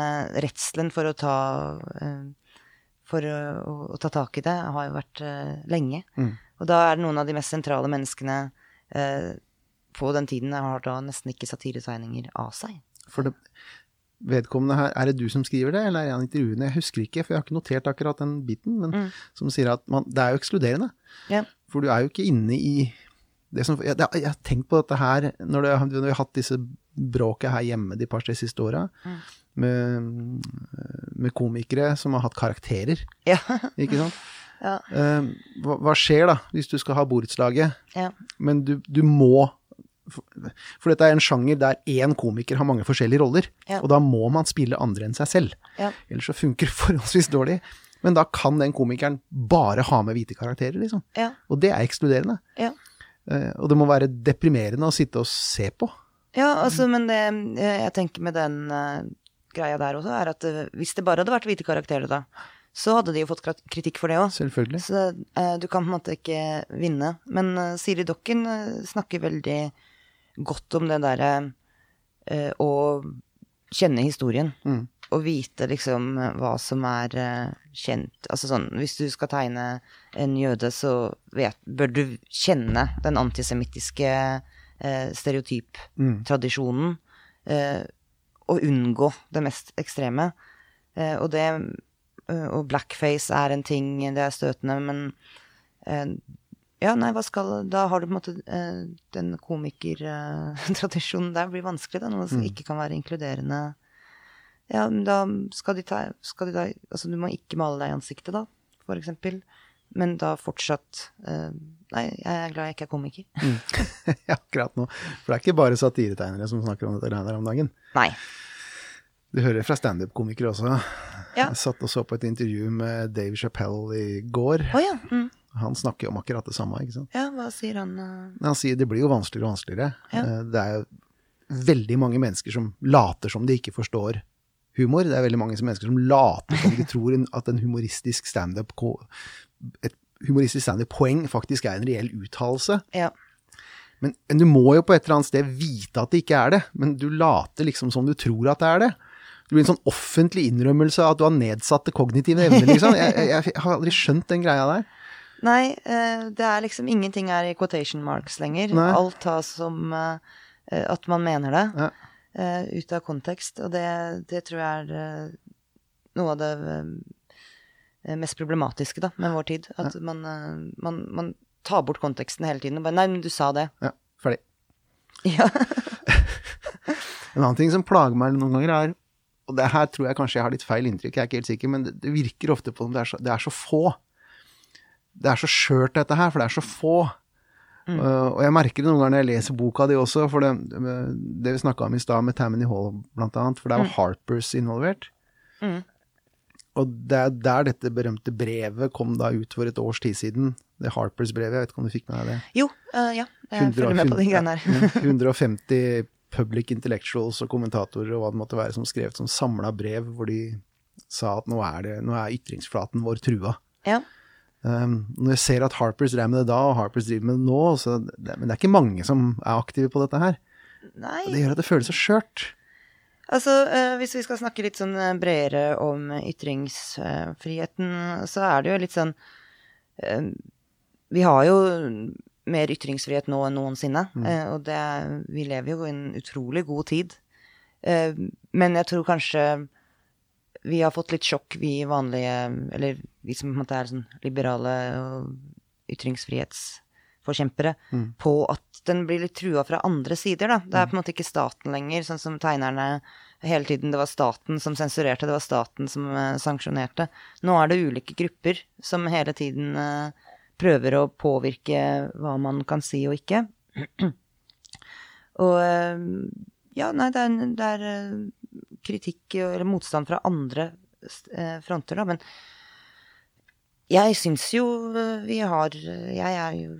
redselen for å ta eh, For å, å, å ta tak i det har jo vært eh, lenge. Mm. Og da er det noen av de mest sentrale menneskene eh, på den tiden har da nesten ikke satiretegninger av seg. For det, vedkommende her, er det du som skriver det, eller er det han intervjuende? Jeg husker ikke, for jeg har ikke notert akkurat den biten, men Mm. som sier at man, det er jo ekskluderende. Yeah. For du er jo ikke inne i det som Jeg, jeg, jeg har tenkt på dette her når, det, når vi har hatt disse bråket her hjemme de par-tre siste åra, Mm. med, med komikere som har hatt karakterer, Ja. ikke sant? ja. Eh, hva, hva skjer da, hvis du skal ha borettslaget, ja. men du, du må for, dette er en sjanger der én komiker har mange forskjellige roller, Ja. og da må man spille andre enn seg selv. Ja. Ellers så funker det (laughs) forholdsvis dårlig. Men da kan den komikeren bare ha med hvite karakterer, liksom. Ja. Og det er ekskluderende. ja. Eh, og det må være deprimerende å sitte og se på. Ja, altså, men det eh, jeg tenker med den uh, greia der også, er at uh, hvis det bare hadde vært hvite karakterer da, så hadde de jo fått kritikk for det òg. Selvfølgelig. Så uh, du kan på en måte ikke vinne. Men Siri Dokken snakker veldig godt om det derre eh, å kjenne historien. Mm. Og vite liksom eh, hva som er eh, kjent. Altså sånn, hvis du skal tegne en jøde, så vet, bør du kjenne den antisemittiske eh, stereotyptradisjonen. Eh, og unngå det mest ekstreme. Eh, og det Og blackface er en ting, det er støtende, men eh, ja, nei, hva skal Da har du på en måte eh, Den komikertradisjonen der blir vanskelig, da. Noe som ikke kan være inkluderende. Ja, men da skal de ta, skal de da, Altså, du må ikke male deg i ansiktet, da, for eksempel. Men da fortsatt eh, Nei, jeg er glad jeg ikke er komiker. (laughs) Ja, Akkurat nå. For det er ikke bare satiretegnere som snakker om dette her om dagen. Nei. Du hører fra standup-komikere også. Ja. Jeg satt og så på et intervju med Dave Chappelle i går. Oh, ja. Mm. Han snakker jo om akkurat det samme, ikke sant. Ja, hva sier han? eh? Han sier det blir jo vanskeligere og vanskeligere. Ja. Eh, Det er jo veldig mange mennesker som later som de ikke forstår humor. Det er veldig mange mennesker som later som de (laughs) tror at en humoristisk standup et humoristisk standup-poeng faktisk er en reell uttalelse. Ja. Men, men du må jo på et eller annet sted vite at det ikke er det. Men du later liksom som du tror at det er det. Det blir en sånn offentlig innrømmelse av at du har nedsatte kognitive evner, liksom. (laughs) Jeg, jeg, jeg har aldri skjønt den greia der. Nei, eh, det er liksom ingenting er i quotation marks lenger. Nei. Alt tas som eh, at man mener det, Ja. eh, ut av kontekst. Og det, det tror jeg er noe av det mest problematiske da, med vår tid. At man, eh, man, man tar bort konteksten hele tiden. Og bare, Nei, men du sa det. Ja, ferdig. (laughs) Ja. (laughs) En annen ting som plager meg noen ganger er, og det her tror jeg kanskje jeg har litt feil inntrykk, jeg er ikke helt sikker, men det, det virker ofte på som det så, det er så få. Det er så skjørt dette her, for det er så få. Uh, og jeg merker det noen ganger når jeg leser boka di også, for det, det vi snakka om i stad med Tammany Hall blant annet, for der var Harpers involvert. Mm. Og det er der dette berømte brevet kom da ut for et års tid siden. Det Harpers-brevet, jeg vet ikke om du fikk med deg det? Jo, uh, ja. Jeg følger med på de greiene her. 150 (laughs) public intellectuals og kommentatorer og hva det måtte være som skrev et sånn samla brev hvor de sa at nå er, det, nå er ytringsflaten vår trua. Ja. Um, når jeg ser at Harpers drev med det da, og Harpers driver med det nå, så det, men det er ikke mange som er aktive på dette her. Nei. Og det gjør at det føles så skjørt. Altså, eh, hvis vi skal snakke litt sånn eh, bredere om ytringsfriheten, så er det jo litt sånn eh, Vi har jo mer ytringsfrihet nå enn noensinne, eh, og det vi lever jo i en utrolig god tid. Eh, men jeg tror kanskje vi har fått litt sjokk, vi vanlige, eller vi som på en måte er sånn liberale og ytringsfrihetsforkjempere, på at den blir litt trua fra andre sider, da. Det er på en måte ikke staten lenger, sånn som tegnerne hele tiden Det var staten som sensurerte, det var staten som uh, sanksjonerte. Nå er det ulike grupper som hele tiden uh, prøver å påvirke hva man kan si og ikke. (clears throat) og uh, ja, nei, det er, det er kritikk eller motstand fra andre fronter, da, men jeg syns jo eh, vi har Jeg er jo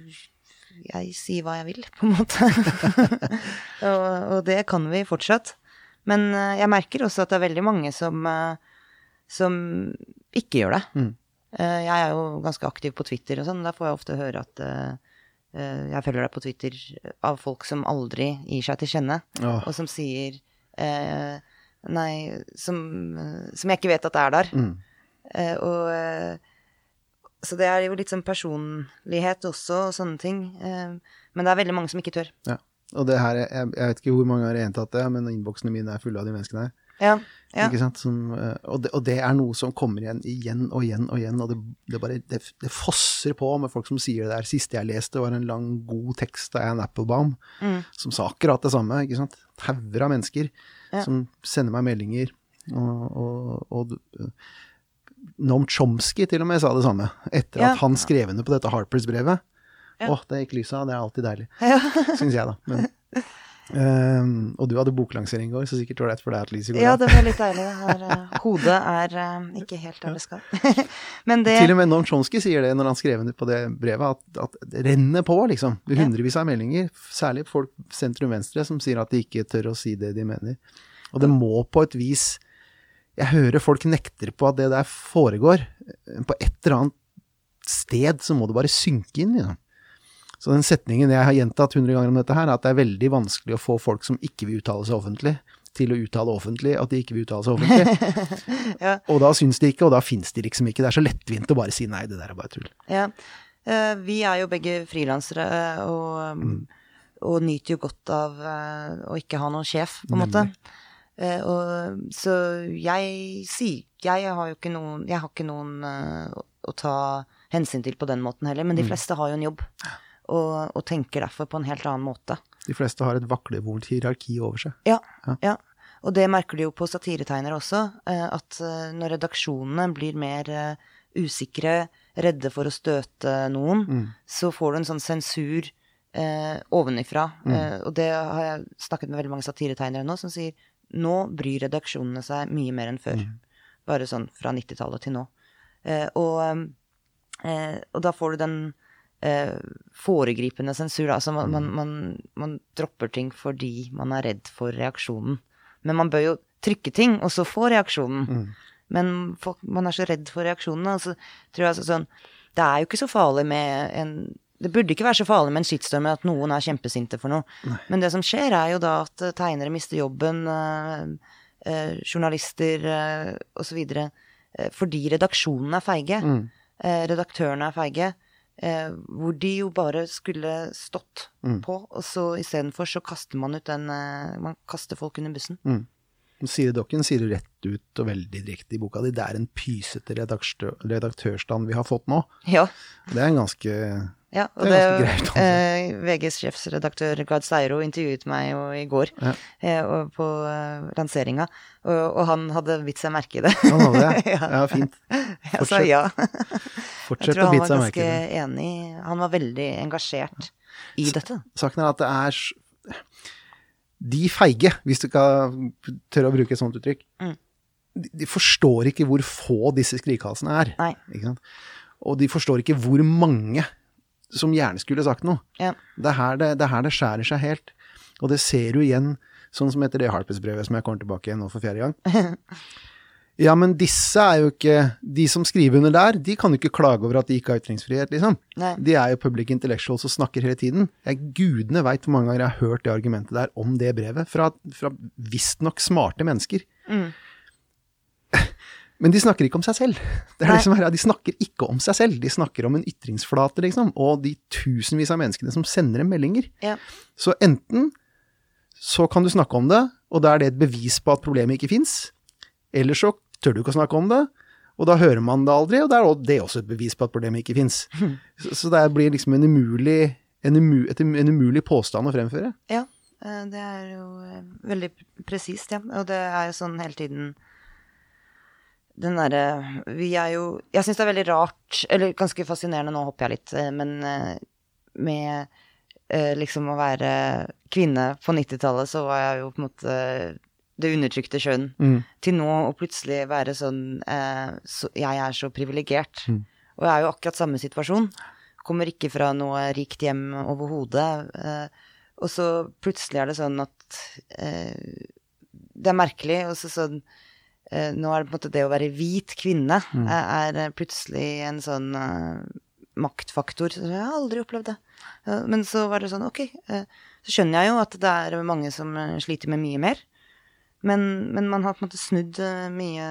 Jeg sier hva jeg vil, på en måte. (laughs) og, og det kan vi fortsatt. Men eh, jeg merker også at det er veldig mange som, som ikke gjør det. Mm. Jeg er jo ganske aktiv på Twitter og sånn, da får jeg ofte høre at jeg følger deg på Twitter av folk som aldri gir seg til kjenne, oh. og som sier Nei, som, som jeg ikke vet at er der. Mm. Og Så det er jo litt sånn personlighet også, og sånne ting. Eh, men det er veldig mange som ikke tør. Ja. Og det her, jeg, jeg vet ikke hvor mange har gjentatt det, men innboksene mine er fulle av de menneskene her. Ja, ja. Ikke sant? Som, eh, og, det, og det er noe som kommer igjen igjen og igjen og igjen, og det, det bare det, det fosser på med folk som sier det der. Siste jeg leste, var en lang, god tekst av Ann Applebaum, Mm. som sa akkurat det samme. ikke sant? Hauger av mennesker Ja. som sender meg meldinger. Og, og, og Noam Chomsky til og med sa det samme, etter Ja. at han skrev under på dette Harpers-brevet. Ja. Åh, det gikk lyset av, det er alltid deilig, Ja. (laughs) syns jeg, da. Men, um, og du hadde boklansering i går, så sikkert ålreit for deg at lyset går ja, det var litt deilig. Det her, uh, hodet er uh, ikke helt der det skal. (laughs) Men det Til og med Noam Chomsky sier det når han skrev under på det brevet, at, at det renner på, liksom. Hundrevis av meldinger, særlig folk sentrum-venstre, som sier at de ikke tør å si det de mener. Og det må på et vis Jeg hører folk nekter på at det der foregår. På et eller annet sted så må det bare synke inn, liksom. Så den setningen jeg har gjentatt hundre ganger om dette her, er at det er veldig vanskelig å få folk som ikke vil uttale seg offentlig, til å uttale offentlig at de ikke vil uttale seg offentlig. (laughs) Ja. Og da syns de ikke, og da fins de liksom ikke. Det er så lettvint å bare si nei, det der er bare tull. Ja. Eh, vi er jo begge frilansere eh, og, mm. og nyter jo godt av eh, å ikke ha noen sjef, på en måte. Eh, og, så jeg sier Jeg har jo ikke noen Jeg har ikke noen eh, å, ta hensyn til på den måten heller, men de fleste har jo en jobb. Og, og tenker derfor på en helt annen måte. De fleste har et vaklevolt hierarki over seg. Ja, Ja. ja. Og det merker du jo på satiretegnere også, eh, at når redaksjonene blir mer usikre, redde for å støte noen, Mm. så får du en sånn sensur eh, ovenifra. Eh, og det har jeg snakket med veldig mange satiretegnere nå, som sier nå bryr redaksjonene seg mye mer enn før. Bare sånn fra 90-tallet til nå. Eh, og, eh, og da får du den eh, foregripende sensur. Altså man, man, man, man dropper ting fordi man er redd for reaksjonen. Men man bør jo trykke ting, og så få reaksjonen. Men folk, man er så redd for reaksjonene. Og så tror jeg altså sånn Det er jo ikke så farlig med en Det burde ikke være så farlig med en shitstorm at noen er kjempesinte for noe. Men det som skjer, er jo da at eh, tegnere mister jobben, eh, eh, journalister eh, osv. Eh, fordi redaksjonen er feige. Eh, redaktørene er feige. Eh, hvor de jo bare skulle stått på, og så istedenfor så kaster man ut den eh, Man kaster folk under bussen. Siri Dokken sier det rett ut og veldig direkte i boka di. Det er en pysete redaktør, redaktørstand vi har fått nå. Ja. Det er en ganske Ja, og Det det, er ganske altså. eh, VGs sjefsredaktør Gard Steiro intervjuet meg jo i går Ja. eh, og på eh, lanseringa, og, og han hadde bitt seg merke i det. Han hadde det? (laughs) Ja. Ja, fint. (laughs) Jeg sa ja. (laughs) Fortsett tror å han bite var seg merke ganske i det. enig. Han var veldig engasjert i dette. Saken er at det er De feige, hvis du kan tørre å bruke et sånt uttrykk, Mm. de, de forstår ikke hvor få disse skrikehalsene er. Nei. Ikke sant? Og de forstår ikke hvor mange som gjerne skulle sagt noe. Ja. Det er her det, det, er her det skjærer seg helt. Og det ser du igjen, sånn som etter det Harpes-brevet som jeg kommer tilbake igjen nå for fjerde gang. (laughs) Ja, men disse er jo ikke De som skriver under der, de kan jo ikke klage over at de ikke har ytringsfrihet, liksom. Nei. De er jo public intellectuals og snakker hele tiden. Jeg gudene veit hvor mange ganger jeg har hørt det argumentet der om det brevet, fra, fra visstnok smarte mennesker. Mm. Men de snakker ikke om seg selv. Det er Nei. det som er, de snakker ikke om seg selv. De snakker om en ytringsflate, liksom. Og de tusenvis av menneskene som sender dem meldinger. Ja. Så enten så kan du snakke om det, og da er det et bevis på at problemet ikke fins. Eller så tør du ikke å snakke om det, og da hører man det aldri, og da er det også et bevis på at problemet ikke fins. Så, så det blir liksom en umulig, en, umu, et, en umulig påstand å fremføre. Ja, eh, det er jo eh, veldig presist, ja. Og det er jo sånn hele tiden Den derre Vi er jo Jeg syns det er veldig rart, eller ganske fascinerende, nå hopper jeg litt, eh, men eh, med eh, liksom å være kvinne på 90-tallet, så var jeg jo på en måte det undertrykte kjønn. Til nå å plutselig være sånn eh, så, Jeg er så privilegert. Og jeg er jo akkurat samme situasjon. Kommer ikke fra noe rikt hjem overhodet. Og så plutselig er det sånn at Det er merkelig. Og så sånn Nå er det på en måte det å være hvit kvinne mm. er plutselig en sånn eh, maktfaktor. Så Jeg har aldri opplevd det. Eh, men så var det sånn, ok. eh, så skjønner jeg jo at det er mange som eh, sliter med mye mer. men, men man har på en måte snudd eh, mye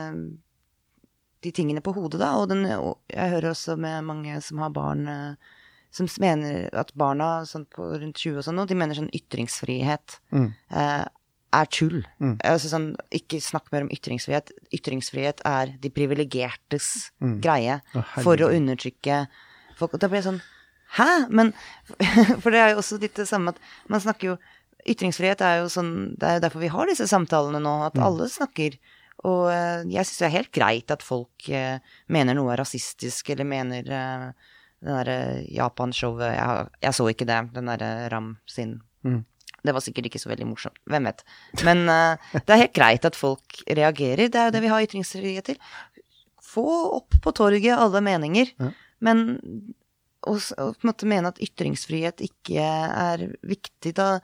de tingene på hodet, da. Og, den, og jeg hører også med mange som har barn eh, som mener at barna sånn på rundt 20 og sånn de mener sånn ytringsfrihet Mm. eh, er tull. Mm. Altså sånn, ikke snakk mer om ytringsfrihet. Ytringsfrihet er de privilegertes Mm. greie Å, for å undertrykke folk. Og da blir jeg sånn Hæ? Men (laughs) For det er jo også litt det samme at man snakker jo Ytringsfrihet er jo sånn Det er jo derfor vi har disse samtalene nå, Mm. at alle snakker. Og eh, jeg syns det er helt greit at folk eh, mener noe er rasistisk, eller mener eh, det derre Japan-showet jeg, jeg så ikke det, den derre Ram sin. Det var sikkert ikke så veldig morsomt. Hvem vet. Men uh, det er helt greit at folk reagerer. Det er jo det vi har ytringsfrihet til. Få opp på torget alle meninger. Ja. Men å på en måte mene at ytringsfrihet ikke er viktig, da,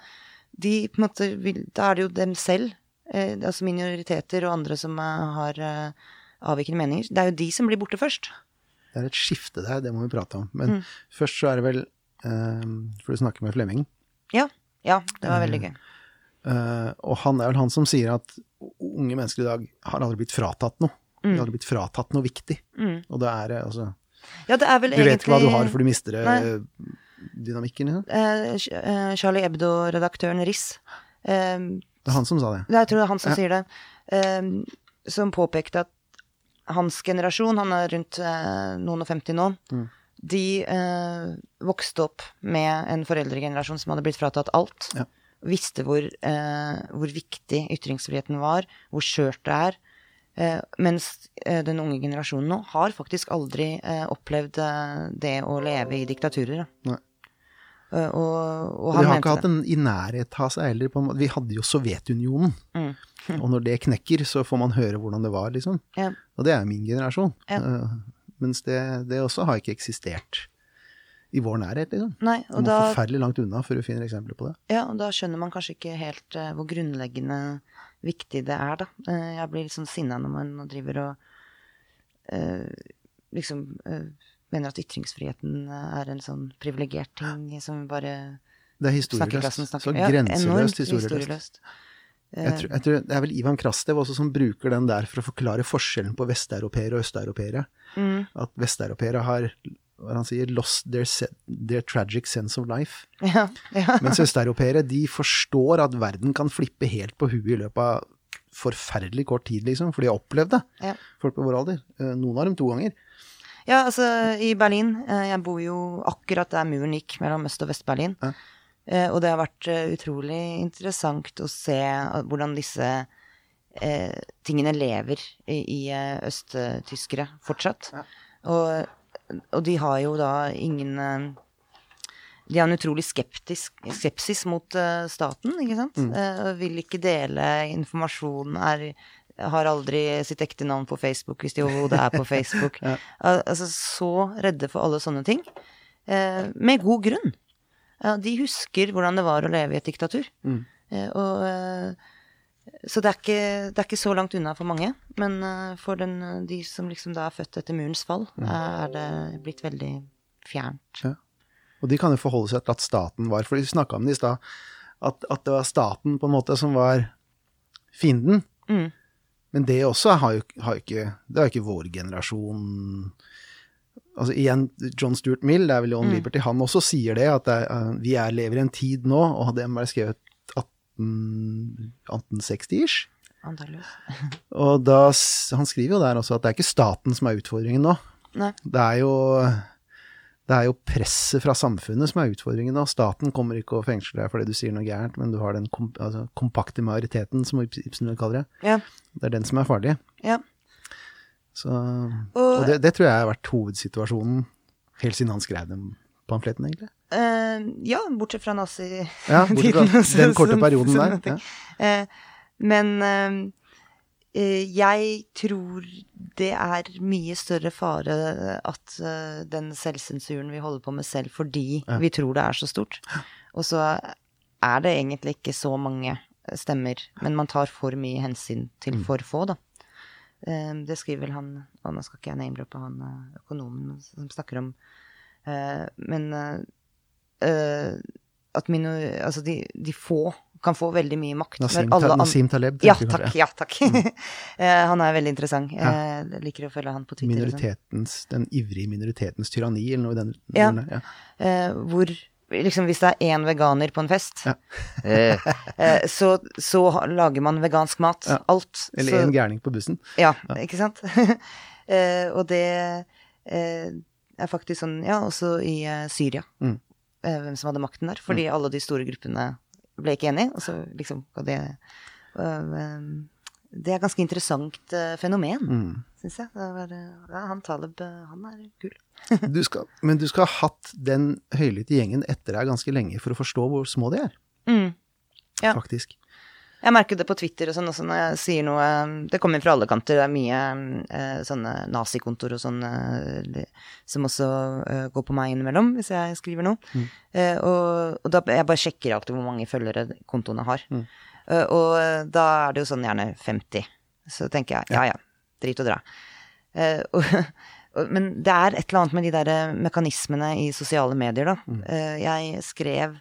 de, på en måte, vil, da er det jo dem selv, eh, altså minoriteter og andre som er, har eh, avvikende meninger, det er jo de som blir borte først. Det er et skifte der, det må vi prate om. Men Mm. først så er det vel eh, For du snakker med Flemming. Ja, ja det var veldig gøy. Uh, og han er vel han som sier at unge mennesker i dag har aldri blitt fratatt noe. De har aldri blitt fratatt noe viktig. Mm. Og det er altså Ja, det er vel Du vet ikke hva du har, for du mister det, dynamikken. Ja. det. Eh, Charlie Hebdo-redaktøren Riss. Eh, Det er han som sa det. jeg tror det er han som Ja. sier det. eh, som påpekte at hans generasjon, han er rundt eh, noen og 50 nå, Mm. De eh, vokste opp med en foreldregenerasjon som hadde blitt fratatt alt. Ja. Visste hvor, eh, hvor viktig ytringsfriheten var, hvor skjørt det er. Eh, mens eh, den unge generasjonen nå har faktisk aldri eh, opplevd eh, det å leve i diktaturer. da. Nei. Eh, og, og Og han de har ikke hatt det. en i nærhet av seg heller. Vi hadde jo Sovjetunionen. Mm. Og når det knekker, så får man høre hvordan det var, liksom. Ja. Og det er min generasjon. Ja. Mens det, det også har ikke eksistert i vår nærhet, liksom. Nei, og må da, forferdelig langt unna før du finner eksempler på det. ja, og da skjønner man kanskje ikke helt uh, hvor grunnleggende viktig det er, da. Uh, jeg blir litt sånn sinna når man driver og uh, liksom mener at ytringsfriheten er en sånn privilegert ting som bare Det er historieløst. Så snakker Ja, historieløst. historieløst. Jeg Eh, tror, jeg tror Det er vel Ivan Krastev også som bruker den der for å forklare forskjellen på vesteuropeere og østeuropeere. mm, At vesteuropeere har hva han sier, lost their, their tragic sense of life. (laughs) ja, ja. Mens østeuropeere de forstår at verden kan flippe helt på huet i løpet av forferdelig kort tid, liksom. For de har opplevd det. Ja. Folk på vår alder. Eh, Noen av dem to ganger. Ja, altså i Berlin eh, Jeg bor jo akkurat der muren gikk mellom Øst- og Vest-Berlin. Ja. Eh, og det har vært eh, utrolig interessant å se eh, hvordan disse eh, tingene lever i, i østtyskere fortsatt. Ja. Og, og de har jo da ingen De har en utrolig skeptisk, skepsis mot uh, staten, ikke sant? Mm. Eh, vil ikke dele informasjon, er har aldri sitt ekte navn på Facebook hvis de overhodet er på (laughs) Facebook. Ja. Al altså så redde for alle sånne ting. Eh, med god grunn. Ja, de husker hvordan det var å leve i et diktatur. Mm. Eh, og, eh, så det er, ikke, det er ikke så langt unna for mange. Men eh, for den, de som liksom da er født etter murens fall, Mm. er det blitt veldig fjernt. Og de kan jo forholde seg til at staten var For vi snakka om det i stad. At, at det var staten på en måte som var fienden. Mm. Men det også har jo, har ikke Det har ikke vår generasjon Altså igjen, John Stuart Mill, det er vel John Mm. Liberty, han også sier det, at det er, uh, vi er, lever i en tid nå, og det ble skrevet 1860-ish. Antakeligvis. (laughs) Og da, han skriver jo der også at det er ikke staten som er utfordringen nå. Nei. Det er jo, det er jo presset fra samfunnet som er utfordringen nå. Staten kommer ikke og fengsler deg fordi du sier noe gærent, men du har den kom, altså, kompakte majoriteten, som Ibsen kaller det. Ja. Det er den som er farlig. ja. Så, og det, det tror jeg har vært hovedsituasjonen helt siden han skrev den pamfletten, egentlig. Uh, ja, bortsett fra nazi... Ja, (laughs) bortsett fra den korte (laughs) perioden der. Ja. Uh, men uh, jeg tror det er mye større fare at den selvsensuren vi holder på med selv fordi Ja. vi tror det er så stort. Og så er det egentlig ikke så mange stemmer, men man tar for mye hensyn til Mm. for få, da. Eh, det skriver vel han Og nå skal ikke jeg name-droppe han eh, økonomen som snakker om eh, Men eh, at minor, altså de, de få kan få veldig mye makt. Nassim, alle Nassim Taleb. Ja, takk. Ja, takk. Mm. (laughs) han er veldig interessant. Eh, Jeg liker å følge han på Twitter. sånn. Den ivrige minoritetens tyranni, eller noe i den Ja. ja. Hvor liksom hvis det er én veganer på en fest, Ja. eh, eh, så, så lager man vegansk mat. Ja. Alt. Eller så, en gærning på bussen. Ja, ikke sant? (laughs) eh, og det eh, er faktisk sånn, ja, også i eh, Syria, Mm. hvem som hadde makten der. Fordi alle de store gruppene ble ikke enige, og så liksom og det, det er et ganske interessant fenomen, Mm. syns jeg. Det var, ja, han Taleb, han er kul. Du skal, men du skal ha hatt den høylytte gjengen etter deg ganske lenge for å forstå hvor små de er, Mm. Ja. faktisk. Jeg merker det på Twitter og sånn også når jeg sier noe Det kommer fra alle kanter. Det er mye eh, sånne nazikontor og sånn eh, som også eh, går på meg innimellom hvis jeg skriver noe. Eh, og, og da jeg bare sjekker alltid hvor mange følgere kontoene har. Eh, og eh, da er det jo sånn gjerne 50. Så tenker jeg ja ja, drit og dra. Eh, og, (laughs) men det er et eller annet med de der eh, mekanismene i sosiale medier, da. Eh, jeg skrev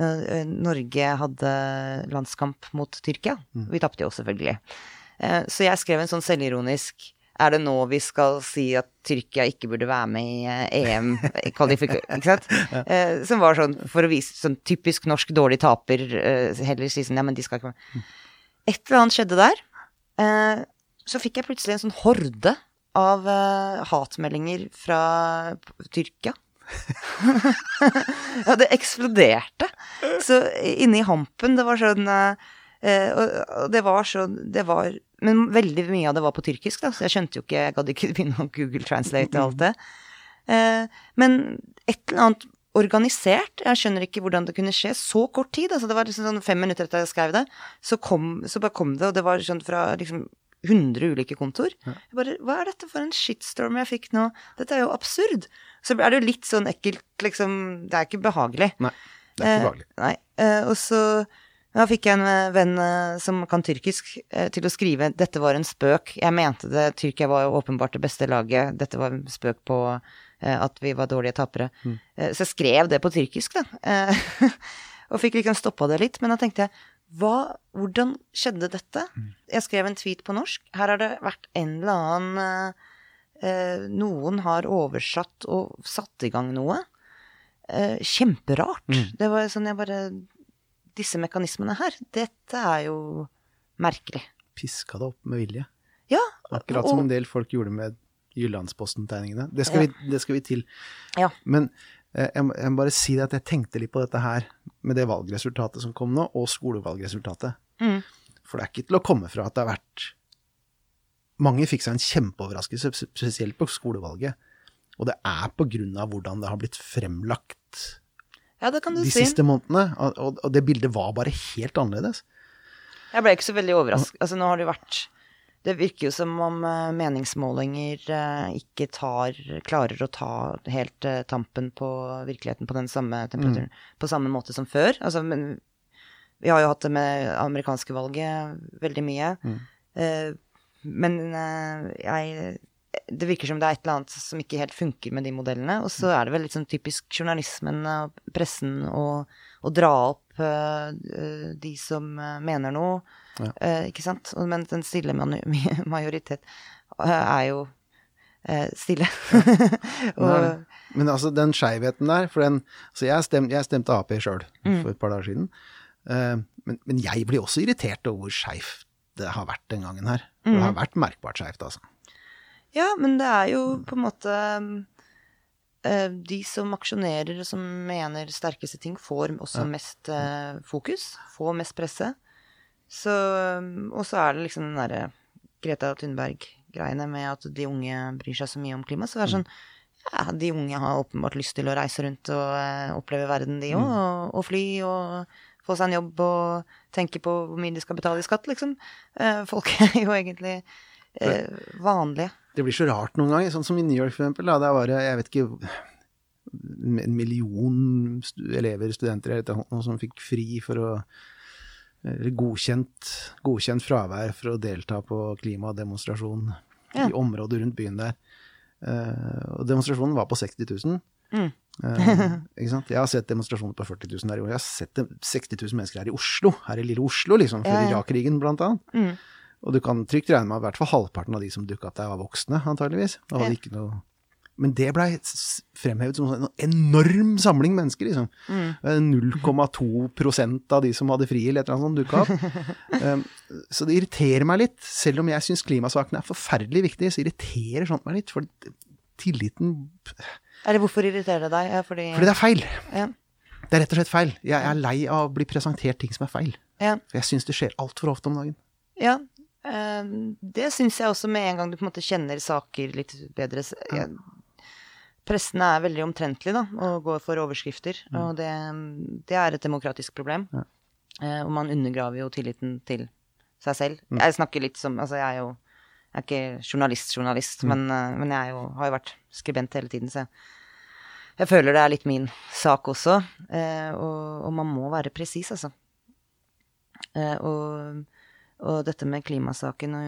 eh, Norge hadde landskamp mot Tyrkia. Vi tapte jo selvfølgelig. Så jeg skrev en sånn selvironisk er det nå vi skal si at Tyrkia ikke burde være med i EM? kvalifik- (laughs) ikke sant? (laughs) Eh, som var sånn for å vise sånn typisk norsk dårlig taper. Eh, heller si sånn ja, men de skal ikke være Et eller annet skjedde der. Eh, så fikk jeg plutselig en sånn horde av uh, hatmeldinger fra Tyrkia. (laughs) ja, det eksploderte. Så inni hampen, det var sånn og, og det var sånn Det var Men veldig mye av det var på tyrkisk, da, så jeg skjønte jo ikke Jeg gadd ikke (laughs) begynne å Google Translate og alt det. Uh, men et eller annet organisert. Jeg skjønner ikke hvordan det kunne skje så kort tid. Altså det var liksom sånn fem minutter etter jeg skrev det, så, kom, så bare kom det, og det var sånn fra liksom 100 ulike kontor. Jeg bare, Hva er dette for en shitstorm jeg fikk nå? Dette er jo absurd. Så er det jo litt sånn ekkelt, liksom. Det er ikke behagelig. Nei, det er ikke behagelig. Eh, nei. Eh, og så da fikk jeg en eh, venn eh, som kan tyrkisk, eh, til å skrive 'dette var en spøk'. Jeg mente det. Tyrkia var jo åpenbart det beste laget. Dette var en spøk på eh, at vi var dårlige tapere. Mm. så jeg skrev det på tyrkisk, da. Eh, (laughs) og fikk liksom stoppa det litt. Men da tenkte jeg hva, hvordan skjedde dette? Jeg skrev en tweet på norsk. Her har det vært en eller annen eh, Noen har oversatt og satt i gang noe. Eh, kjemperart. Det var sånn jeg bare Disse mekanismene her, dette er jo merkelig. Piska det opp med vilje. Ja. Akkurat som en del folk gjorde med Jyllandsposten-tegningene. Det, vi- det skal vi til. Ja. Men jeg, må- jeg må bare si det at jeg tenkte litt på dette her med det valgresultatet som kom nå, og skolevalgresultatet. Mm. For det er ikke til å komme fra at det har vært Mange fikk seg en kjempeoverraskelse, spesielt på skolevalget. Og det er på grunn av hvordan det har blitt fremlagt ja, det kan du de si. siste månedene. Og, og, det bildet var bare helt annerledes. Jeg ble ikke så veldig overrasket. Altså, nå har det vært Det virker jo som om eh, meningsmålinger eh, ikke tar Klarer å ta helt eh, tampen på virkeligheten på den samme temperaturen. På samme måte som før. Altså, men vi har jo hatt det med amerikanske valget veldig mye. Eh, men jeg det virker som det er et eller annet som ikke helt funker med de modellene. Og så er det vel litt sånn typisk journalismen og pressen å, å dra opp eh, de som eh, mener noe, eh, ikke sant? Men den stille (laughs) majoritet er jo stille. (laughs) og, Men altså, den skeivheten der For den altså jeg, stem, jeg stemte Ap sjøl Mm. for et par dager siden. Men, men jeg blir også irritert over hvor skeivt det har vært den gangen her. Mm. Det har vært merkbart skeivt, altså. Ja, men det er jo på en måte De som aksjonerer og som mener sterkeste ting, får også mest eh, fokus. Får mest presse. Så, og så er det liksom den derre Greta Thunberg-greiene med at de unge bryr seg så mye om klima. Så det er sånn Ja, de unge har åpenbart lyst til å reise rundt og eh, oppleve verden, de òg. Og, og fly og få seg en jobb og tenke på hvor mye de skal betale i skatt, liksom. Eh, folk (laughs) er jo egentlig eh, vanlige. Det blir så rart noen ganger, sånn som i New York for eksempel. Da, der var det, jeg vet ikke, en million elever, studenter eller noe som fikk fri for å eller godkjent, godkjent fravær for å delta på klimademonstrasjon Ja. i området rundt byen der. Uh, og demonstrasjonen var på 60 000. Mm. uh, (laughs) ikke sant? Jeg har sett demonstrasjoner på 40 000 her i år. Jeg har sett 60 000 mennesker her i Oslo, her i lille Oslo, liksom, før Ja, ja. Irak-krigen blant annet. Mm. Og du kan trygt regne med at i hvert fall halvparten av de som dukka opp der, var voksne, antageligvis. Og hadde Ja. ikke noe Men det blei fremhevet som en enorm samling mennesker, liksom. Mm. Eh, 0,2% av de som hadde fri eller et eller annet sånt, dukka opp. Um, (laughs) så det irriterer meg litt. Selv om jeg syns klimasakene er forferdelig viktig, så irriterer sånt meg litt. For tilliten Eller hvorfor irriterer det deg? Ja, fordi, Fordi det er feil. ja, Det er rett og slett feil. Jeg er lei av å bli presentert ting som er feil. ja, For jeg syns det skjer altfor ofte om dagen. ja. Eh, det syns jeg også med en gang du på en måte kjenner saker litt bedre. Jeg, pressen er veldig omtrentlig, da, og går for overskrifter. Og det, det er et demokratisk problem. Ja. Eh, og man undergraver jo tilliten til seg selv. Jeg snakker litt som Altså, jeg er jo jeg er ikke journalist-journalist, men, eh, men jeg jo, har jo vært skribent hele tiden, så jeg, jeg føler det er litt min sak også. Eh, og, og man må være presis, altså. Eh, og, og dette med klimasaken og